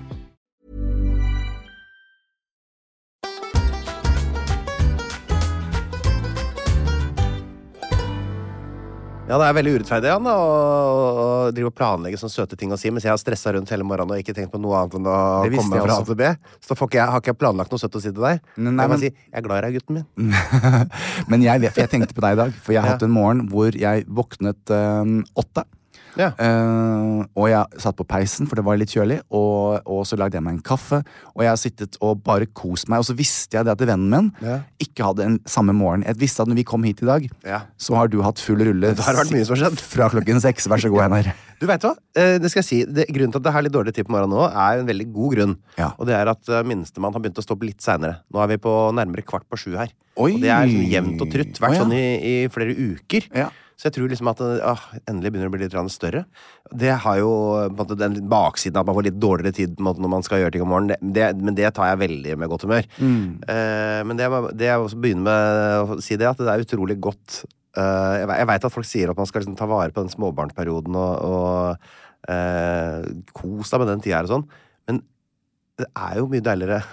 Ja, det er veldig urettferdig han, da, å å drive og planlegge sånne søte ting å si, mens jeg har stressa rundt hele morgenen og ikke tenkt på noe annet enn å komme meg fra A til B. Så får ikke jeg, har ikke jeg planlagt noe søtt å si til deg. Nei, jeg men- kan si 'jeg er glad i deg, gutten min'. Men jeg jeg tenkte på deg i dag, for jeg har Ja. hatt en morgen hvor jeg våknet øh, åtte. Ja. Uh, og jeg satt på peisen, for det var litt kjølig, og, og så lagde jeg meg en kaffe. Og jeg har sittet og bare kost meg, og så visste jeg det at vennen min Ja. ikke hadde en samme morgen. Jeg visste at når vi kom hit i dag, Ja. så har du hatt full rulle Det har vært mye har skjedd. fra klokken seks. Vær så god, Einar. Du vet hva? Eh, Det skal jeg si. Det, grunnen til at det har litt dårlig tid på morgenen nå, er en veldig god grunn. Og det er at eh, minstemann har begynt å stå opp litt seinere. Nå er vi på nærmere kvart på sju her. Oi. Og det er sånn jevnt og trutt. Vært oh, sånn i, i flere uker. Ja. Så jeg tror liksom at det, ah, endelig begynner det å bli litt større. Det har jo måte, den baksiden at man får litt dårligere tid måte, når man skal gjøre ting om morgenen. Det, men det tar jeg veldig med godt humør. Eh, men det, det jeg også begynner med å si det, at det er utrolig godt eh, Jeg, jeg veit at folk sier at man skal liksom ta vare på den småbarnsperioden og, og eh, kos deg med den tida her og sånn, men det er jo mye deiligere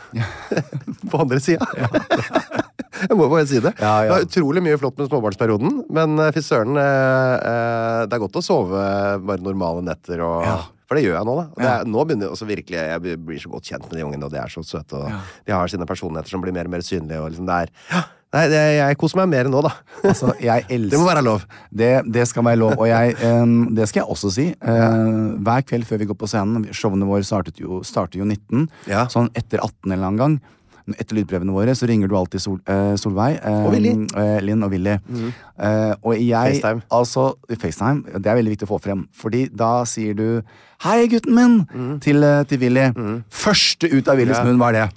på andre sida. Jeg må bare si det. Ja, ja. Det er utrolig mye flott med småbarnsperioden, men eh, fy søren, eh, eh, det er godt å sove bare normale netter. Og, Ja. For det gjør jeg nå, da. Det nå begynner også virkelig, Jeg blir så godt kjent med de ungene, og de er så søte. Og De har sine personligheter som blir mer og mer synlige. Og liksom det er, ja, nei, det, jeg koser meg mer nå, da. Altså, jeg Det må være lov. Det, det skal være lov. Og jeg, um, det skal jeg også si. Uh, hver kveld før vi går på scenen Showene våre startet jo, startet jo 19. Ja. Sånn etter 18 en eller annen gang. Etter lydprøvene våre så ringer du alltid Sol, uh, Solveig. Uh, Og Willy. Eh, Linn og Willy. Eh, og jeg FaceTime. Altså, FaceTime. Det er veldig viktig å få frem. Fordi da sier du 'Hei, gutten min!' Mhm. til, til Willy. Første ut av Willys Ja. munn var det.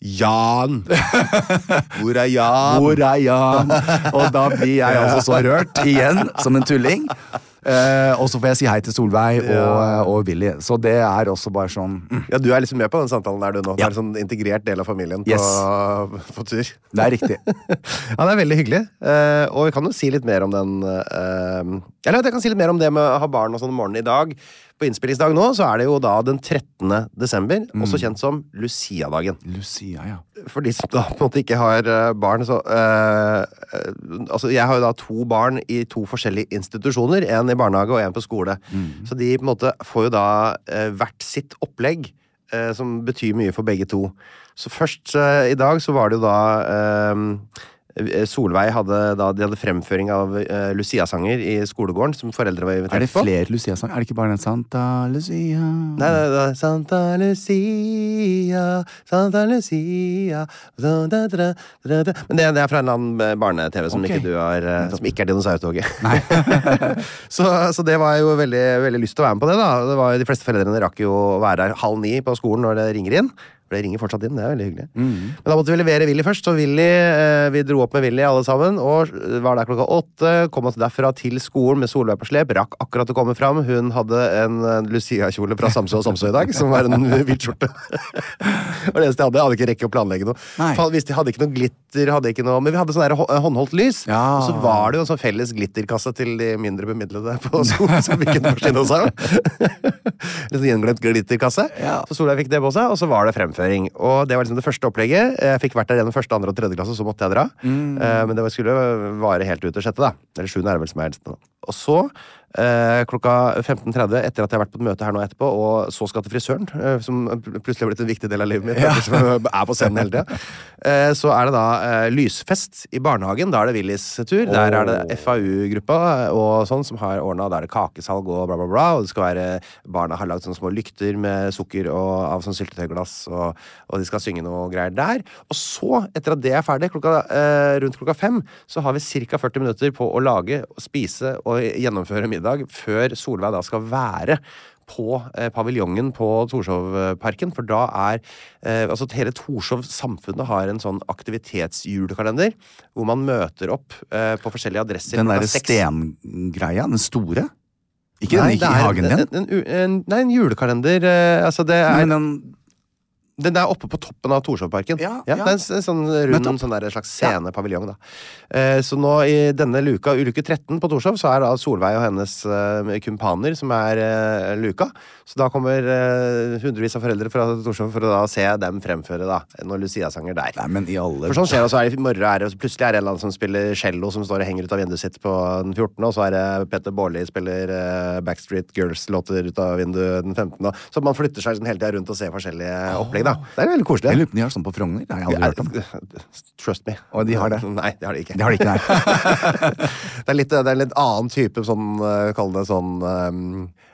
Jan! Hvor er Jan? Hvor er Jan? Og da blir jeg altså så rørt igjen, som en tulling. Eh, og så får jeg si hei til Solveig og, og Willy. Så det er også bare sånn mm, Ja, Du er liksom med på den samtalen der, du nå. Du Ja. er en sånn integrert del av familien på, Yes. på tur. Det er riktig. Ja, det er veldig hyggelig. Eh, og vi kan jo si litt mer om den eh, Eller jeg kan si litt mer om det med å ha barn og sånn om morgenen i dag. På innspillingsdag nå så er det jo da den 13. desember, også kjent som Lucia-dagen. Lucia, ja. For de som da på en måte ikke har eh, barn, så eh, Altså, jeg har jo da to barn i to forskjellige institusjoner. En i barnehage og en på skole. Så de på en måte får jo da uh, hvert sitt opplegg, uh, som betyr mye for begge to. Så først i dag så var det jo da Solveig hadde da De hadde fremføring av uh, Lucia-sanger i skolegården, som foreldre var invitert Er det flere Lucia-sanger? Er det ikke bare den Santa Lucia? Nei, nei, nei, Santa Lucia, Santa Lucia da, da, da. Men det, det er fra en annen eh, barne-TV som, okay. eh, som ikke er Dinosaurtoget. så, så det var jo veldig, veldig lyst til å være med på det. da det var, De fleste foreldrene rakk jo å være her halv ni på skolen når det ringer inn. For det ringer fortsatt inn, det er veldig hyggelig. Men da måtte vi levere Willy først, så Willy, eh, vi dro opp med Willy alle sammen. Og var der klokka åtte, kom oss derfra til skolen med Solveig på slep. Rakk akkurat å komme fram. Hun hadde en eh, Lucia-kjole fra Samsø og Samsø i dag, som var en hvit skjorte. det var det eneste jeg hadde. Jeg hadde ikke rekke å planlegge noe. Hvis de hadde ikke noe glitter, hadde ikke noe Men vi hadde sånn der håndholdt lys. Ja. Og så var det jo en sånn felles glitterkasse til de mindre bemidlede på skolen som vi kunne forsyne oss av. Litt sånn gjenglemt glitterkasse. Ja. Så Solveig fikk det på seg, og så var det fremføring. Og det var liksom det første opplegget. Jeg fikk vært der gjennom første, andre og tredje klasse, så måtte jeg dra. Mm. men det skulle vare helt ut til sjette, da. Eller sjuende er det vel som er. Og så, eh, klokka 15.30, etter at jeg har vært på et møte her nå etterpå, og så skal til frisøren, eh, som plutselig har blitt en viktig del av livet mitt, som er på scenen hele tida, eh, så er det da eh, lysfest i barnehagen. Da er det Willys tur. Der er det FAU-gruppa og sånn som har ordna. Da er det kakesalg og bla, bla, bla. Og det skal være Barna har lagd sånne små lykter med sukker og av sånn syltetøyglass, og, og de skal synge noe greier der. Og så, etter at det er ferdig, klokka, eh, rundt klokka fem, så har vi ca. 40 minutter på å lage, spise og gjennomføre middag før Solveig da skal være på eh, paviljongen på Torshovparken. For da er eh, Altså hele Torshov samfunnet har en sånn aktivitetsjulekalender hvor man møter opp eh, på forskjellige adresser. Den derre stengreia, den store? Ikke Nei, den i det er hagen din? En, en, en, nei, en julekalender. eh, altså det er, Nei, men den Den er oppe på toppen av Torshovparken. Ja, Det ja. er en, en sånn rund sånn slags scenepaviljong. Eh, så nå i denne luka, ulykke 13 på Torshov, så er da Solveig og hennes eh, kumpaner som er eh, luka. Så da kommer eh, hundrevis av foreldre fra Torshov for å da se dem fremføre da, noen Lucia-sanger der. Nei, men i alle For sånn skjer det, så er det i morgen er det, plutselig er det en eller annen som spiller cello som står og henger ut av vinduet sitt på den 14., og så er det Petter Baarli spiller eh, Backstreet Girls-låter ut av vinduet den 15. Og, så man flytter seg liksom hele tida rundt og ser forskjellige opplegg, da. Det er veldig koselig. Jeg lurer på om de har sånn på Frogner. Det har jeg aldri hørt om. Trust me. Og de har det? Nei, det har de ikke. Det har de ikke, det, er litt, det er litt annen type sånn, uh, kall det sånn um,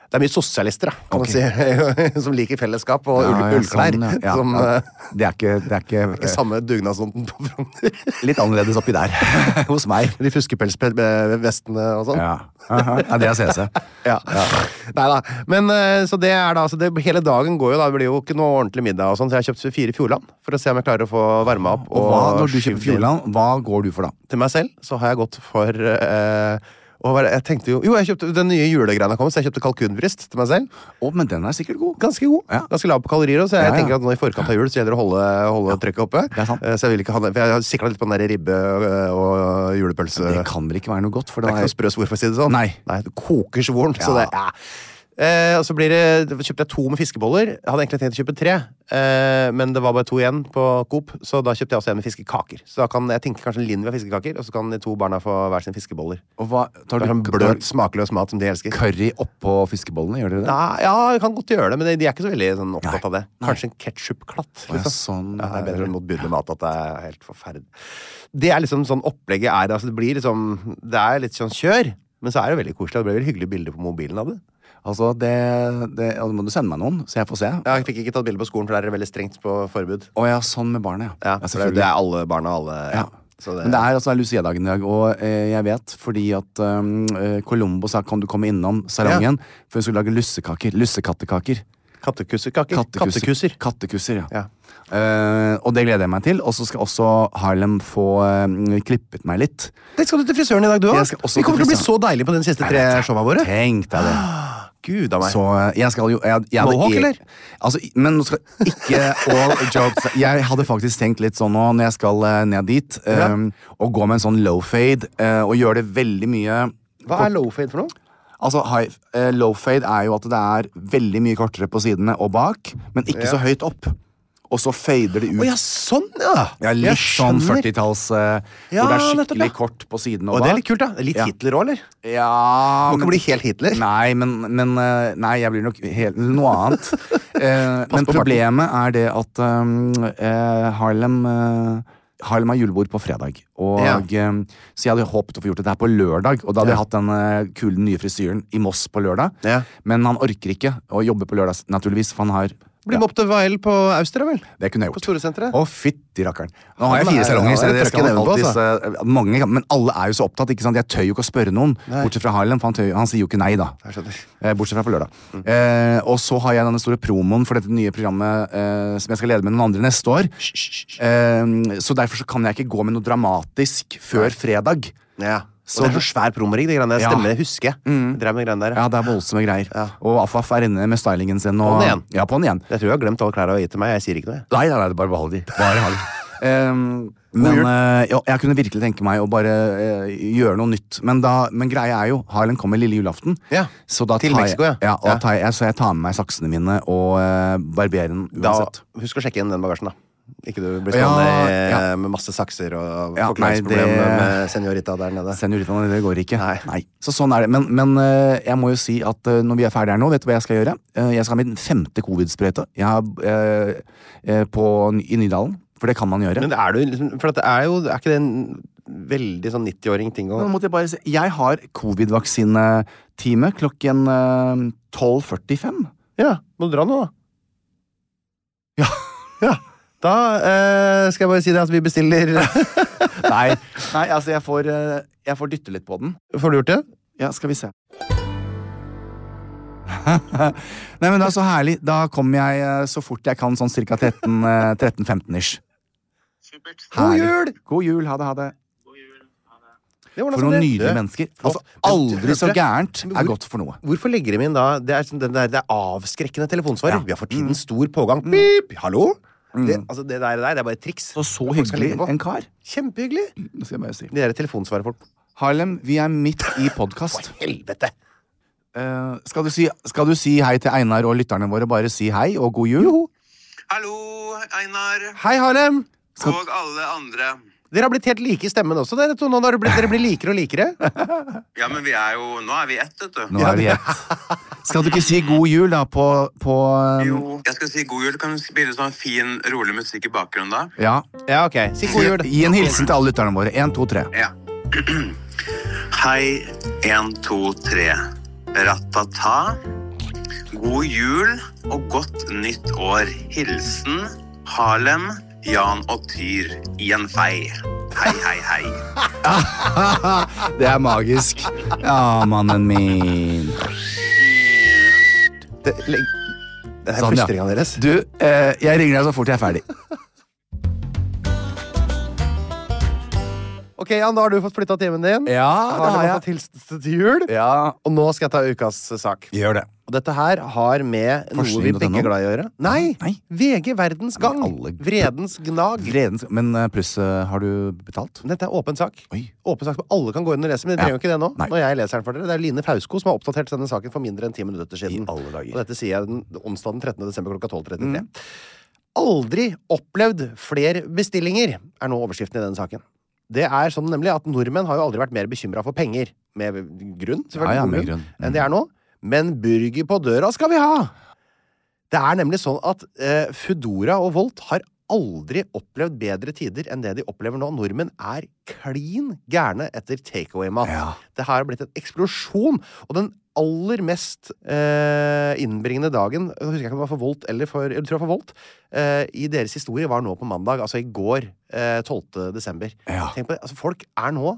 Det er mye sosialister, da, kan okay. man si, som liker fellesskap og Ja, ull, ja, ullklær. sånn, ja. Ja, som ja. uh, Det er ikke, det er ikke ikke samme dugnadsånden på Frogner. Litt annerledes oppi der. Hos meg. De fuskepelsvestene og sånn. Ja. Aha. ja, det er CC. Ja. Nei da. Men eh, så det er da det, Hele dagen går jo da. Det blir jo ikke noe ordentlig middag og sånn, så jeg har kjøpt fire Fjordland for å se om jeg klarer å få varma opp. Og hva, når du kjøper Fjordland, hva går du for da? Til meg selv så har jeg gått for eh, og jeg tenkte jo Jo, jeg kjøpte den nye julegreia kom, så jeg kjøpte kalkunbryst til meg selv. Oh, men den er sikkert god. Ganske god. Ja. Ganske lav på kalorier. også, Så jeg Ja, ja. tenker at nå i forkant av jul så gjelder det å holde, holde trykket oppe. Det er sant. Eh, Så jeg vil ikke ha det, for jeg har sikla litt på den der ribbe øh, og julepølse. Det kan vel ikke være noe godt, for Det det er ikke noe sprø svor, for å si det sånn. Nei. Nei det koker svoren. Så det, ja. Eh, og så blir det, kjøpte jeg to med fiskeboller. Jeg hadde egentlig tenkt å kjøpe tre, eh, men det var bare to igjen på Coop, så da kjøpte jeg også en med fiskekaker. Så da kan jeg tenker kanskje Linn vil ha fiskekaker, og så kan de to barna få hver sin fiskeboller. Og hva, tar Det er du sånn bløt, smakløs mat som de elsker. curry oppå fiskebollene? Gjør dere det? Ja, ja, jeg kan godt gjøre det, men de de er ikke så veldig sånn, opptatt av det. Kanskje en ketsjupklatt. Liksom. ja, sånn ja, det er bedre enn enn motbydelig mat at det er helt forferdelig. Det er liksom sånn opplegget er. Altså, det blir liksom Det er litt sånn kjør, men så er det veldig koselig. Det blir veldig hyggelige bilder på mobilen av det. Altså, det, det ja, Må du sende meg noen, så jeg får se? Ja, jeg fikk ikke tatt bilde på skolen, for der er det veldig strengt på forbud. Å ja, sånn med barnet, ja. Ja, ja det, er alle barna alle ja. Det, Men det er altså Lucia-dagen i dag, og eh, jeg vet fordi at um, eh, Colombo sa kan du komme innom salongen for hun skulle lage lussekaker. Lussekattekaker. Kattekusserkaker. Kattekusser. Kattekusser. Kattekusser, ja. Ja. Uh, og det gleder jeg meg til. Og så skal også Harlem få uh, klippet meg litt. Det skal du til frisøren i dag, du òg. Vi kommer til til å bli så deilige på de siste tre showa våre. Tenk deg det. Gud av meg. Så eh, jeg skal jo jeg, jeg hadde Mohawk, e- eller? Altså, men nå skal ikke all jokes Jeg hadde faktisk tenkt litt sånn nå når jeg skal eh, ned dit, Ja. um, å gå med en sånn low fade uh, og gjøre det veldig mye Hva er low fade for noe? Altså, high, uh, Low fade er jo at det er veldig mye kortere på sidene og bak, men ikke Ja. så høyt opp. Og så fader det ut. Å ja, sånn, ja! Ja, litt sånn 40-talls uh, Ja, Hvor det er nettopp, skikkelig ja. kort på siden. og Og det er litt kult, da. Litt Ja. Hitler òg, eller? Ja, Må ikke bli helt Hitler. Nei, men, men eh, Nei, jeg blir nok helt noe annet. Eh, men problemet er det at um, eh, Harlem eh, Harlem har julebord på fredag. Og, Ja. eh, så jeg hadde håpet å få gjort det her på lørdag. Og da hadde Ja. jeg hatt den eh, kule nye frisyren i Moss på lørdag. Ja. Men han orker ikke å jobbe på lørdag, naturligvis, for han har Bli med opp til Vael på Austria, vel? Det kunne jeg På gjort. Storesenteret. Å, fytti rakkeren. Nå har jeg fire er- salonger, så det trøkken man på, altså. mange, Men alle er jo så opptatt, ikke sant? Jeg tør jo ikke å spørre noen. Nei. Bortsett fra Harlem, for han, tør, han sier jo ikke nei, da. Jeg. Eh, Bortsett fra på lørdag. Eh, og så har jeg denne store promoen for dette nye programmet eh, som jeg skal lede med noen andre neste år. Eh, så derfor så kan jeg ikke gå med noe dramatisk før fredag. Ja. Så og det er så svær promorigg, de greiene der. Ja. Stemmer, det husker jeg. Mm. Drev med greiene der. Ja, det er voldsomme greier. Ja. Og Afaf er inne med stylingen sin. Og, den igjen. Ja, på den igjen. Jeg tror jeg har glemt alle klærne og gitt til meg. Jeg sier ikke noe. jeg. Nei, nei, nei, det bare behold de. Bare ha de. Um, men eh, ja, jeg kunne virkelig tenke meg å bare uh, gjøre noe nytt. Men, da, men greia er jo, Harlem kommer lille julaften. Ja, Så da til Mexico, ja. jeg, ja, og Ja. tar jeg, så jeg tar med meg saksene mine og uh, barberen uansett. Da, husk å sjekke inn den bagasjen, da. Ikke du blir stående ja. med masse sakser og Ja, forklaringsproblem det- med senorita der nede. Senoritaen, det går ikke. Nei. Så sånn er det. Men, men eh, jeg må jo si at eh, når vi er ferdige her nå, vet du hva jeg skal gjøre? Eh, jeg skal ha min femte covid-sprøyte eh, eh, i Nydalen. For det kan man gjøre. Men er du liksom For det er jo Er ikke det en veldig sånn 90-åring-ting å måtte jeg bare si Jeg har covid-vaksinetime klokken eh, 12.45. Ja, må du dra nå, da? Ja. Ja. Da eh, skal jeg bare si det at vi bestiller Nei, nei, altså jeg får, eh, jeg får dytte litt på den. Får du gjort det? Ja, skal vi se. Nei, men det er så herlig. Da kommer jeg eh, så fort jeg kan, sånn cirka 13, eh, 13-15-ish. Supert. God jul! God jul, ha det, ha det. For noen det. nydelige mennesker. Altså, aldri så gærent Men er godt for noe. Hvorfor legger de inn da Det er, sånn, det der, det er avskrekkende telefonsvarer. Ja. Mm. Vi har for tiden stor pågang. Pip! Hallo? Det, altså, det der, det er bare et triks. Og så hyggelig en kar. Kjempehyggelig. Det skal jeg bare si. De der telefonsvarerfolk. Harlem, vi er midt i podkast. Helvete! Eh, skal, du si, skal du si hei til Einar og lytterne våre? Bare si hei og god jul? Hallo, Einar. Hei, Harlem! Skal- Og alle andre. Dere har blitt helt like i stemmen også, dere to. Nå har dere blitt, dere blir likere og likere. Ja, men vi er jo Nå er vi ett, vet du. Nå er vi ett. Skal du ikke si god jul, da, på, på um, Jo, jeg skal si god jul. Kan du spille sånn fin, rolig musikk i bakgrunnen da? Ja. Ja, ok. Si god jul. Gi en hilsen til alle lytterne våre. Én, to, tre. Ja. Hei, én, to, tre. Ratata. God jul og godt nytt år. Hilsen Harlem, Jan og Tyr i en fei. Hei, hei, hei. Det er magisk. Ja, mannen min. Det, det er Sånn, ja. deres. Du, eh, jeg ringer deg så fort jeg er ferdig. Ok, Jan, da har du fått flytta timen din. Ja, det Har har du jeg. fått hilsen til jul. Ja, Og nå skal jeg ta ukas sak. gjør det. Og dette her har med noe vi begge er glad i å gjøre. Nei! Nei. VG Verdens Gang. Alle- Vredens Gnag. Vredens... Men eh, pluss, eh, har du betalt? Dette er åpen sak. Oi. Åpen sak som alle kan gå inn og lese, men de Ja. trenger jo ikke det nå. Nei. Når jeg leser den for dere. Det er Line Fausko som har oppdatert denne saken for mindre enn ti minutter siden. I alle dager. Og dette sier jeg den onsdag den 13. desember klokka 12.33. Mm. Aldri opplevd flere bestillinger, er nå overskriften i denne saken. Det er sånn nemlig at nordmenn har jo aldri vært mer bekymra for penger. Med grunn, selvfølgelig. Ja, ja, med grunn. Mm. Enn de er nå. Men burger på døra skal vi ha! Det er nemlig sånn at eh, Foodora og Volt har aldri opplevd bedre tider enn det de opplever nå. Nordmenn er klin gærne etter takeaway-mat. Ja. Det har blitt en eksplosjon. Og den aller mest eh, innbringende dagen Jeg husker ikke om det var for Volt eller for, jeg tror det var for Volt. Eh, I deres historie var nå på mandag, altså i går, eh, 12. desember. Ja. Tenk på det, altså Folk er nå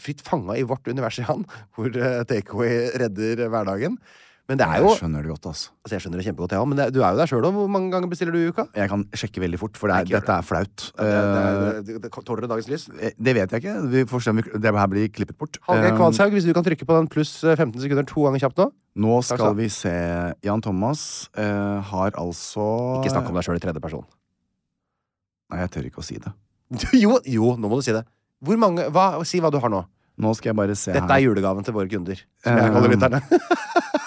fritt fanga i vårt univers Jan, hvor eh, takeaway redder hverdagen. Men det er jo Jeg skjønner det godt, altså. Altså Jeg skjønner det kjempegodt, ja, men det, du er jo der sjøl òg. Hvor mange ganger bestiller du i uka? Jeg kan sjekke veldig fort, for det er, dette er flaut. Eh, tåler det dagens lys? Eh, Det vet jeg ikke. Vi får se om vi, det her blir klippet bort. Hallgeir Eh, Kvadshaug, hvis du kan trykke på den pluss eh, 15 sekunder to ganger kjapt nå. Nå skal vi se Jan Thomas uh, har altså Ikke snakk om deg sjøl i tredje person. Nei, jeg tør ikke å si det. jo, jo, nå må du si det. Hvor mange, hva, Si hva du har nå. Nå skal jeg bare se Dette her. er julegaven til våre kunder. Som jeg kaller lytterne.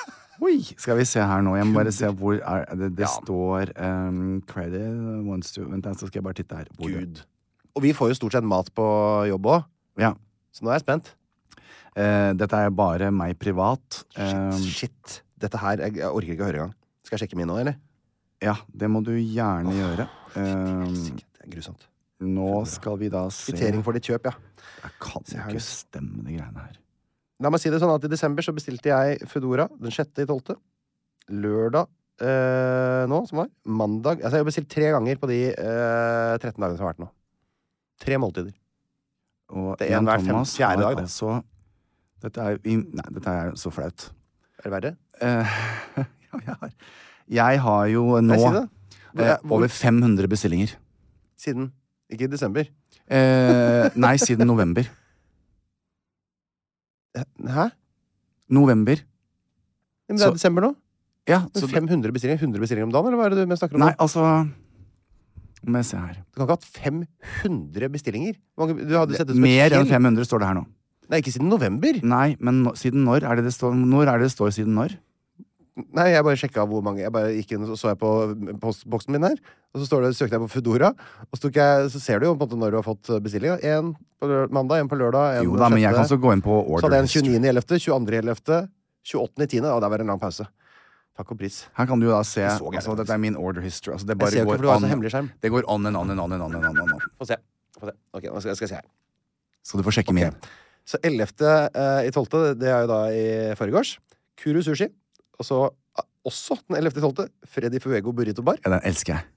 Oi, skal vi se her nå. Jeg må bare se hvor er, det, det Ja. står um, credit wants to, Vent, så skal jeg bare titte her. Hvor, Gud. Og vi får jo stort sett mat på jobb òg, Ja. så nå er jeg spent. Uh, dette er bare meg privat. Um, Shit. Dette her Jeg, jeg orker ikke å høre engang. Skal jeg sjekke min nå, eller? ja, det må du gjerne gjøre. Um, Det er grusomt. nå skal vi da se Kvittering for ditt kjøp, ja. Jeg kan ikke stemme de greiene her. La meg si det sånn at i desember så bestilte jeg Foodora den sjette i tolvte. Lørdag eh, nå, som var. Mandag Altså, jeg har bestilt tre ganger på de eh, 13 dagene som har vært nå. Tre måltider. Og Det er en hver fem- fjerde dag, det. Altså, dette er i- Nei, dette er så flaut. Er det verre? Eh, ja, jeg, har, jeg har jo nå. Hvor- eh, over 500 bestillinger. Siden Ikke i desember. Eh, nei, siden november. Hæ? November. Men det er Så- desember nå. Ja, Så så det, 500 bestillinger 100 bestillinger om dagen, eller hva er det du mest snakker om? Nei, nå? altså Må jeg se her. Du kan ikke ha hatt 500 bestillinger? Hvor Mange, du hadde sett det som et Mer enn fjell. 500 står det her nå. Nei, ikke siden november. Nei, men nå, siden når er det det står Når er det det står siden når? Nei, jeg bare sjekka hvor mange Jeg bare gikk inn og så jeg på postboksen min her, og så står det, søkte jeg på Foodora, og så, jeg, så ser du jo på en måte når du har fått bestillinga. En på mandag, en på lørdag, en Jo da, men jeg kan sjette. også gå inn på Så hadde order jeg en history. 29. i 11., 22. i 11., 28. i 10., og der var det en lang pause. Takk og pris. Her kan du jo da se Det altså. Dette er min order history. Altså, det Jeg ser jo ikke, for du har så hemmelig skjerm. det går on and on and on and on. and on, and on. Få se. Få se. Ok, nå skal, skal jeg se her. Så du får sjekke okay. min. Så 11.12., uh, det er jo da i forgårs. Kuru Sushi. Og så ah, også den 11. i 12., Freddy Fuego Burrito Bar. Ja, den elsker jeg.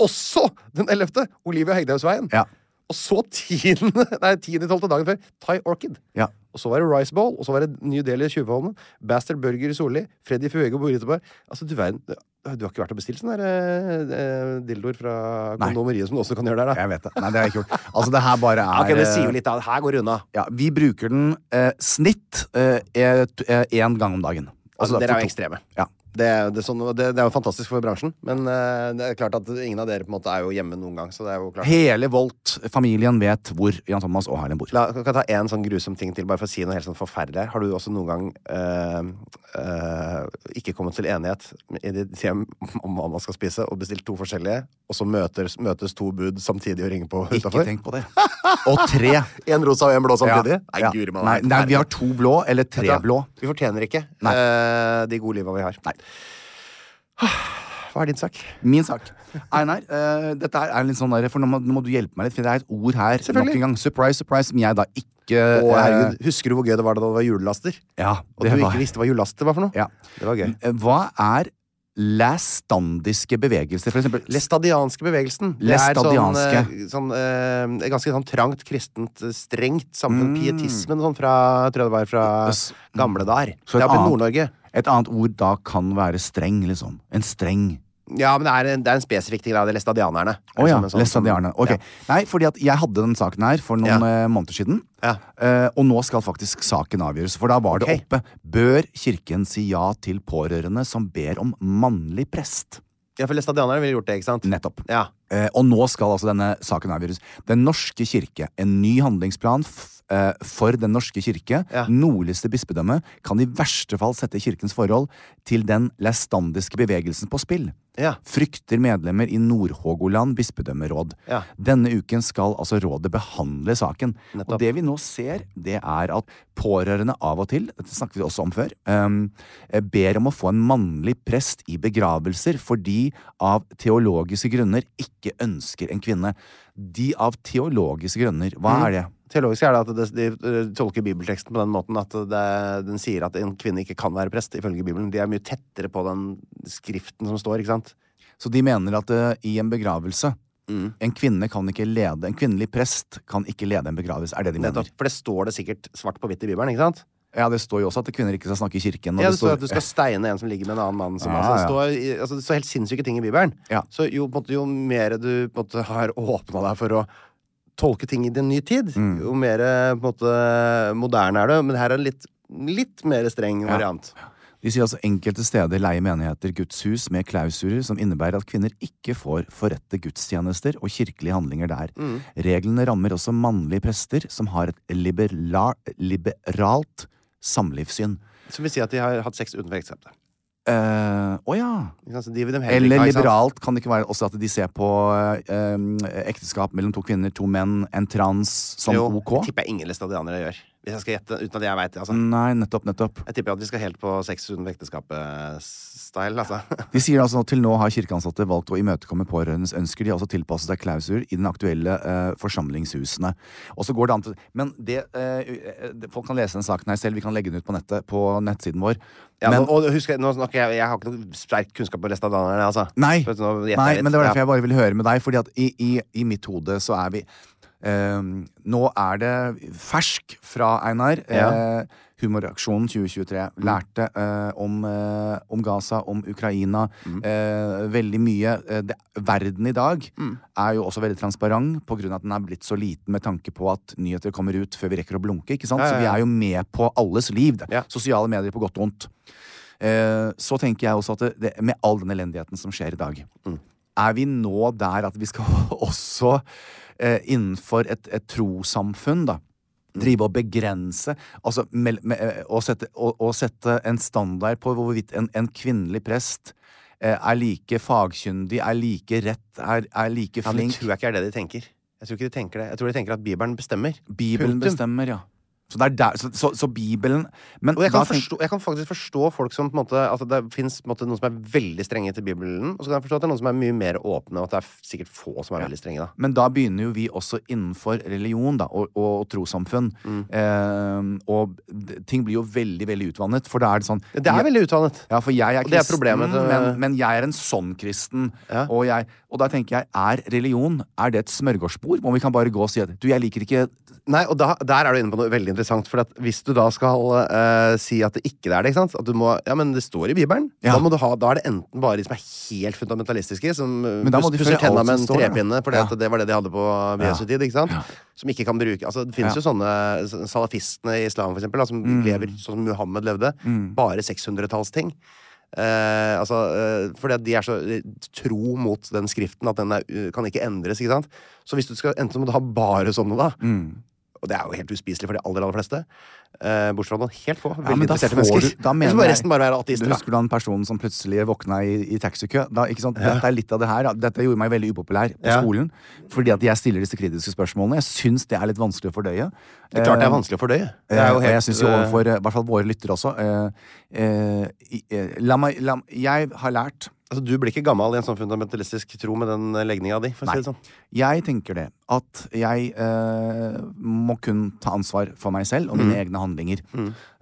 Også den 11. Olivia Hegdehaugsveien. Ja. Og så 10. Nei, 10. i 12. dagen før Thai Orchid. Ja. Og så var det Rice Bowl, og så var det New Delhi Tjuvholmen, Bastard Burger i Solli, Freddy Fuego Burrito Bar. Altså, du verden Du har ikke vært og bestilt sånne der, eh, dildoer fra kondomeriet som du også kan gjøre der, da? Jeg vet det. Nei, det har jeg ikke gjort. Altså, det her bare er Ok, det sier eh, jo litt, da. Her går det unna. Ja, vi bruker den eh, snitt én gang om dagen. Altså, dere er jo ekstreme. Ja. Det, det, er sånn, det, det er jo fantastisk for bransjen, men uh, det er klart at ingen av dere på en måte er jo hjemme noen gang. Så det er jo klart Hele Volt-familien vet hvor Jan Thomas og Harlem bor. La, kan jeg ta en sånn grusom ting til, bare for å si noe helt sånn forferdelig. Har du også noen gang uh, uh, ikke kommet til enighet i ditt hjem om hva man skal spise, og bestilt to forskjellige, og så møtes, møtes to bud samtidig og ringer på Ikke tenk på det. Og tre. En rosa og en blå samtidig? Ja, Nei, ja. guri Nei, malla. nei, vi har to blå, eller tre blå. Vi fortjener ikke de gode liva vi har. Nei. Hva er din sak? Min sak. Einar, uh, dette her er litt sånn der, for nå må, nå må du hjelpe meg litt, for det er et ord her nok en gang. Surprise, surprise, som jeg da ikke Å, eh, herregud. Husker du hvor gøy det var da det var julelaster? Ja, Og du var ikke visste hva julelaster var for noe? ja. Det var gøy. Eh, Hva er læstandiske bevegelser, for eksempel? Lestadianske bevegelsen. Det er sånn, eh, sånn eh, ganske sånn trangt kristent, eh, strengt med Mm. pietismen sånn fra, tror jeg det var fra gamle dager. Det er oppe i Nord-Norge. Et annet ord da kan være streng, liksom. En streng. Ja, men det er en, det er en spesifikk ting Det er lestadianerne. Oh, ja, sånn- læstadianerne. Ok. Ja. Nei, fordi at jeg hadde den saken her for noen Ja. eh, måneder siden. Ja. Eh, og nå skal faktisk saken avgjøres, for da var det Ok. oppe. Bør kirken si ja til pårørende som ber om mannlig prest? ja, for lestadianerne ville gjort det, ikke sant? Nettopp. Ja. Eh, og nå skal altså denne saken avgjøres. Den norske kirke, en ny handlingsplan for Den norske kirke, Ja. nordligste bispedømme, kan i verste fall sette kirkens forhold til den læstandiske bevegelsen på spill. Ja. Frykter medlemmer i Nord-Hågoland bispedømmeråd. Ja. Denne uken skal altså rådet behandle saken. Nettopp. Og det vi nå ser, det er at pårørende av og til, dette snakket vi også om før, um, eh, ber om å få en mannlig prest i begravelser fordi av teologiske grunner ikke ønsker en kvinne. De av teologiske grunner, hva Mm. er det? Teologisk er det at de, de tolker bibelteksten på den måten at det, den sier at en kvinne ikke kan være prest, ifølge Bibelen. De er mye tettere på den skriften som står, ikke sant? Så de mener at uh, i en begravelse Mm. En kvinne kan ikke lede, en kvinnelig prest kan ikke lede en begravelse, er det de mener. Nettopp. For det står det sikkert svart på hvitt i Bibelen, ikke sant? Ja, det står jo også at kvinner ikke skal snakke i kirken. Ja, det står at du skal steine en som ligger med en annen mann. Som, Ja, altså, det, står, altså, det står helt sinnssyke ting i Bibelen. Ja. Så jo, måte, jo mer du måte, har åpna deg for å tolke ting i en ny tid, Mm. jo mer en måte, moderne er det. Men her er det litt, litt mer streng Ja. variant. De sier altså enkelte steder leier menigheter gudshus med klausurer som innebærer at kvinner ikke får forrette gudstjenester og kirkelige handlinger der. Mm. Reglene rammer også mannlige prester som har et liberalt samlivssyn. Som vil si at de har hatt sex utenfor ekteskapet. Eh, Å uh, oh ja. Eller liberalt kan det ikke være også at de ser på uh, ekteskap mellom to kvinner, to menn, en trans som Jo, ok? tipper jeg ingen læstadianere gjør. Hvis jeg skal gjette, uten at jeg veit det. Altså. Nei, nettopp, nettopp. Jeg tipper at vi skal helt på sex utenfor ekteskapet-style, altså. De sier altså at til nå har kirkeansatte valgt å imøtekomme pårørendes ønsker. De har også tilpasset seg klausuler i den aktuelle uh, forsamlingshusene. Og så går det an til Men det, uh, Folk kan lese den saken her selv. Vi kan legge den ut på nettet på nettsiden vår. Ja, men, nå, og husk, nå snakker jeg Jeg har ikke noe sterk kunnskap på læstadianerne, altså. nei, nei, men det var derfor jeg bare ville høre med deg. Fordi at i, i, i mitt hode så er vi Nå er det fersk fra Einar. Ja. Eh, Humoraksjonen 2023. Lærte eh, om, eh, om Gaza, om Ukraina. Mm. Eh, veldig mye. Det, verden i dag er jo også veldig transparent av at den er blitt så liten med tanke på at nyheter kommer ut før vi rekker å blunke. ikke sant? Ja, ja, Så vi er jo med på alles liv. Sosiale medier på godt og vondt. Eh, så tenker jeg også at det, det, med all den elendigheten som skjer i dag, Mm. er vi nå der at vi skal også eh, innenfor et, et trossamfunn, da Mm. Drive og begrense altså, med, med, å, og, sette, å, å, sette en standard på hvorvidt en, en kvinnelig prest eh, er like fagkyndig, er like rett, er, er like Ja, men det tror jeg ikke er det de tenker. Jeg tror ikke de tenker det. Jeg tror de tenker at Bibelen bestemmer. Bibelen Punktum. bestemmer, ja. Så, er der, så, så, så Bibelen men Og jeg kan, forstå, jeg kan faktisk forstå folk som på en måte At det fins noen som er veldig strenge til Bibelen, og så kan jeg forstå at det er noen som er mye mer åpne, og at det er sikkert få som er veldig strenge, da. Men da begynner jo vi også innenfor religion da, og, og, trossamfunn. Mm. Eh, og ting blir jo veldig veldig utvannet. For da er det sånn Det er veldig utvannet. Ja, for jeg er Og det er kristen, problemet men, men jeg er en sånn kristen. Ja. Og, jeg, og da tenker jeg, er religion er det et smørgårdsbord? Om vi kan bare gå og si at du, jeg liker ikke Nei, og da, der er du inne på noe veldig interessant. For at hvis du da skal uh, si at det ikke er det, ikke sant At du må Ja, men det står i Bibelen. Ja. Da, må du ha, da er det enten bare de som er helt fundamentalistiske, som Men da må de pusser tenna med en trepinne, for Ja. det var det de hadde på Jesu tid, ikke sant? Som ikke kan bruke Altså, det finnes jo sånne salafistene i islam, for eksempel, da, som Mm. lever sånn som Muhammed levde. Bare 600-tallsting. Eh, altså, eh, fordi de er så eh, tro mot den skriften at den er, kan ikke endres. ikke sant? Så hvis du skal enten må du ha bare sånne, da. Og det er jo helt uspiselig for de aller aller fleste. Eh, bortsett fra noen helt få. Ja, Veldig men da interesserte mennesker. du- da mener jeg- resten bare være ateister. husker du han personen som plutselig våkna i, i taxikø? Da, ikke sant? Dette er litt av det her. Dette gjorde meg veldig upopulær på Ja. skolen. Fordi at jeg stiller disse kritiske spørsmålene. Jeg syns det er litt vanskelig å fordøye. Det er klart det er Eh, vanskelig å fordøye. Det Eh, er jo jeg helt, syns jo eh, overfor eh, i hvert fall våre lyttere også eh, eh, eh, La meg la, Jeg har lært altså, Du blir ikke gammel i en sånn fundamentalistisk tro med den legninga di, for å si Nei. det sånn. Jeg tenker det. At jeg eh, må kun ta ansvar for meg selv og Mm. mine egne handlinger.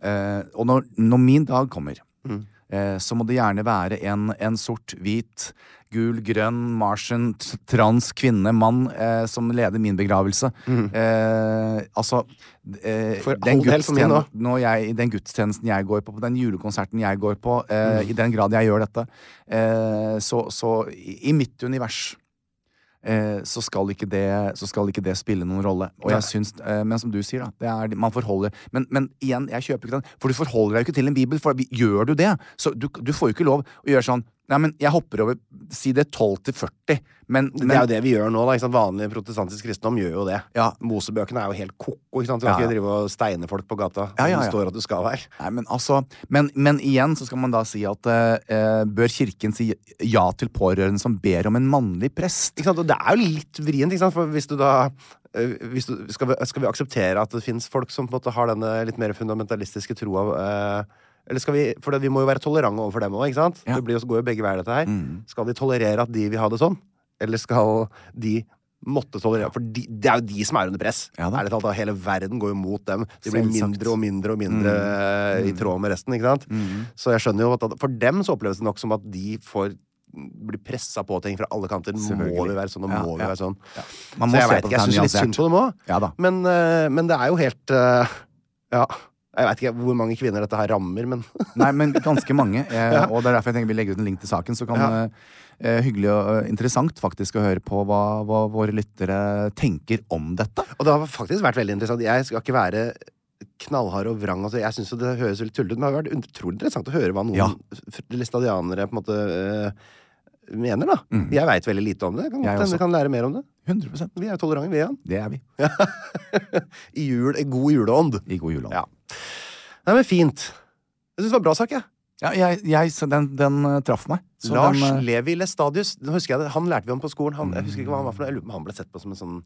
Eh, og når, når min dag kommer, Mm. Eh, så må det gjerne være en, en sort, hvit, gul, grønn, martian, trans, kvinne, mann eh, som leder min begravelse. Eh, altså eh, For den, all del for min når jeg, I den gudstjenesten jeg går på, på den julekonserten jeg går på, eh, Mm. i den grad jeg gjør dette, eh, så, så i, i mitt univers så, skal ikke det, så skal ikke det spille noen rolle. Og jeg syns, eh, Men som du sier, da. Det er, man forholder men, men igjen, jeg kjøper ikke den. For du forholder deg jo ikke til en bibel. For gjør du det, så du, du får jo ikke lov å gjøre sånn Nei, men jeg hopper over Si det 12 til 40, men, Det er jo det vi gjør nå. da? Vanlig protestantisk kristendom gjør jo det. Ja. Mosebøkene er jo helt ko-ko. ikke sant? Du kan ja. ikke drive og steine folk på gata. Ja, ja, Det står at du skal være. Nei, men altså men, men igjen så skal man da si at eh, bør Kirken si ja til pårørende som ber om en mannlig prest? Ikke sant? Og det er jo litt vrient, ikke sant? for hvis du da eh, hvis du, skal, vi, skal vi akseptere at det fins folk som på en måte har denne litt mer fundamentalistiske troa eh, vi, For vi må jo være tolerante overfor dem òg, ikke sant? Ja. Det blir jo, går jo begge veier, dette her. Mm. Skal vi tolerere at de vil ha det sånn? Eller skal de måtte tolerere For de, det er jo de som er under press. Ja. Ærlig talt, Hele verden går jo mot dem. De blir mindre og mindre og mindre mm. i tråd med resten. ikke sant? Mm. Så jeg skjønner jo at For dem så oppleves det nok som at de får blir pressa på ting fra alle kanter. Må vi være sånn, og Ja, må vi ja. være sånn? Man Så jeg veit ikke, jeg syns litt synd på dem òg. Ja. Men, eh, men det er jo helt uh, Ja. Jeg veit ikke hvor mange kvinner dette her rammer, men Nei, men ganske mange. Eh, Og det er derfor jeg tenker vi legger ut en link til saken. Så kan Ja. eh, Hyggelig og eh, interessant faktisk å høre på hva, hva våre lyttere tenker om dette. Og det har faktisk vært veldig interessant. Jeg skal ikke være knallhard og vrang. Altså, jeg syns det høres veldig tullete ut, men det har vært utrolig interessant å høre hva noen Ja. læstadianere på en måte eh, mener, da. Jeg veit veldig lite om det. Kan, Mm. Godt hende vi kan lære mer om det. 100% Vi er tolerante, vi, Jan. Det er vi. I jul, god juleånd. I god juleånd. Ja. Nei, men fint. Jeg syns det var en bra sak, jeg. Ja, jeg, jeg, den, den eh, traff meg. Så Lars den, eh, Levi Lestadius. Husker jeg det. Han lærte vi om på skolen. Han, jeg husker ikke hva han var for noe. Jeg lurer på om han ble sett på som en sånn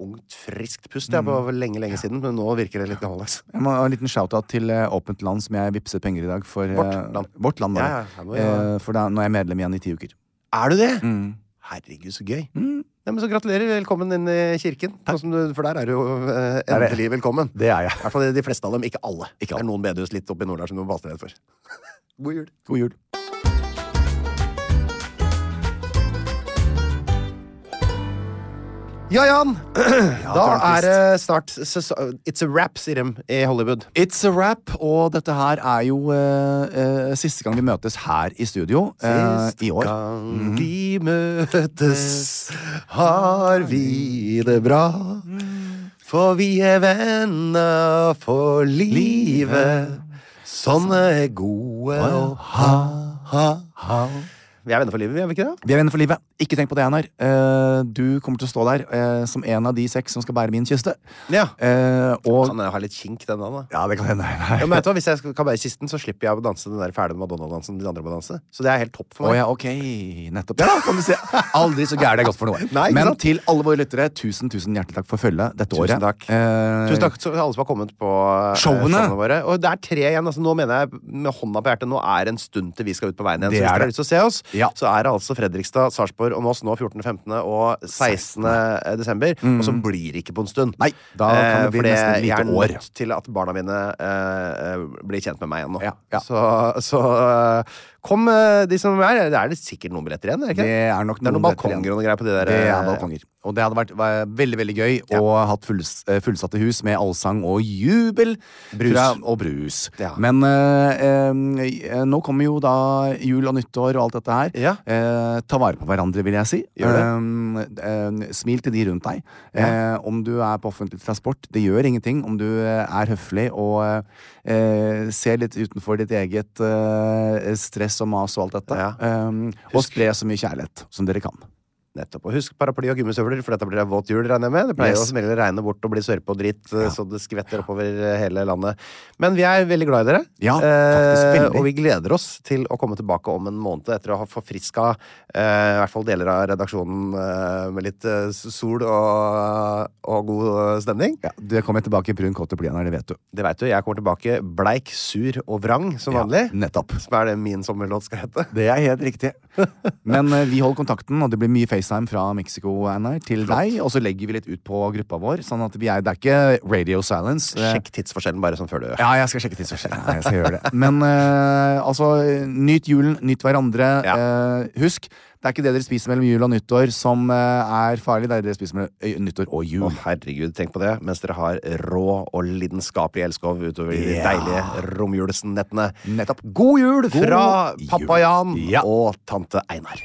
ungt, friskt pust Det var Mm. lenge, lenge siden. Men nå virker det litt gammeldags. jeg må ha en liten shout-out til eh, Åpent Land, som jeg vippset penger i dag for. Vårt Land. Vårt land, Ja, ja, Eh, for da, nå er jeg medlem igjen i ti uker. Er du det? Mm. Herregud, så gøy. Ja, men så gratulerer. Velkommen inn i kirken. Du, for der er du jo eh, endelig velkommen. Det er jeg. I hvert fall de fleste av dem. Ikke alle. Ikke Det er noen bedehus litt oppe i nord der som du må passe deg for. God jul. God jul. Ja, Jan. da er det snart It's a wrap, sier de i Hollywood. It's a wrap, og dette her er jo uh, uh, siste gang vi møtes her i studio uh, i år. gang vi møtes, har vi det bra. For vi er venner for livet. Sånne er gode å ha, ha, ha. Vi er venner for livet, vi er vi ikke det? Vi er venner for livet. Ikke tenk på det, Einar. Uh, du kommer til å stå der uh, som en av de seks som skal bære min kiste. Ja. Uh, og Kan jeg ha litt kink den da? da? Ja, det kan hende. Ja, men vet du hva, Hvis jeg kan bære kisten, så slipper jeg å danse den der fæle Madonna-dansen de andre må danse. Så det er helt topp for meg. meg. ja, ok. Nettopp. Ja, kan du se. Aldri så gærent det er godt for noe. Nei, Men sant? til alle våre lyttere, tusen tusen hjertelig takk for følget dette Tusen året. takk. Tusen takk til alle som har kommet på showene. Showene. våre. Og det er tre igjen. Altså, nå mener jeg med hånda på hjertet, nå er en stund til vi skal ut på veien igjen. Det Så hvis er dere har lyst til å se oss, Ja. så er det altså Fredrikstad, Sarpsborg og Moss nå 14., 15. og 16. desember. Og så blir det ikke på en stund. Nei, da kan det bli eh, nesten et lite jeg er år. nødt til at barna mine eh, eh, blir kjent med meg igjen nå. Ja, ja. Så, så eh, kom, eh, de som er. Det er det sikkert noen billetter igjen? Det, ikke? Det er nok det er noen noen balkonger og greier på de der. Det er eh, balkonger. Og det hadde vært veldig veldig gøy å ha hatt fulls, eh, fullsatte hus med allsang og jubel. Brus. Jeg, og brus. Ja. Men eh, eh, nå kommer jo da jul og nyttår og alt dette her. Ja. Eh, ta vare på hverandre, vil jeg si. Det. Smil til de rundt deg. Eh, om du er på offentlig transport, det gjør ingenting. Om du er høflig og eh, ser litt utenfor ditt eget eh, stress og mas og alt dette. Ja. Um, og spre så mye kjærlighet som dere kan. Nettopp. Og husk paraply og gummisøvler, for dette blir det våt jul, regner jeg med. Det pleier Yes. å smelle regne bort og bli sørpe og dritt, ja. så det skvetter oppover eh, hele landet. Men vi er veldig glad i dere. Ja, faktisk eh, veldig. og vi gleder oss til å komme tilbake om en måned etter å ha forfriska eh, i hvert fall deler av redaksjonen eh, med litt eh, sol og, og god eh, stemning. Ja, Det kommer tilbake i brun kåt og blyanter, det vet du. Det veit du. Jeg kommer tilbake bleik, sur og vrang som vanlig. Ja, nettopp. Som er det min sommerlåt skal hete. Det er helt riktig. Men eh, vi holder kontakten, og det blir mye FaceTime fra Mexico Einar, til deg. Og så legger vi litt ut på gruppa vår. Sånn at vi er, det er ikke radio silence. Sjekk tidsforskjellen bare sånn før du Ja, jeg skal sjekke tidsforskjellen. Ja, Jeg skal gjøre det. Men uh, altså, nyt julen, nyt hverandre. Ja. Uh, husk, det er ikke det dere spiser mellom jul og nyttår som eh, er farlig, det er det dere spiser mellom nyttår og jul. Å, herregud, tenk på det. Mens dere har rå og lidenskapelig elskov utover de deilige romjulsnettene. Nettopp. God jul fra God pappa jul. Jan Ja. og tante Einar.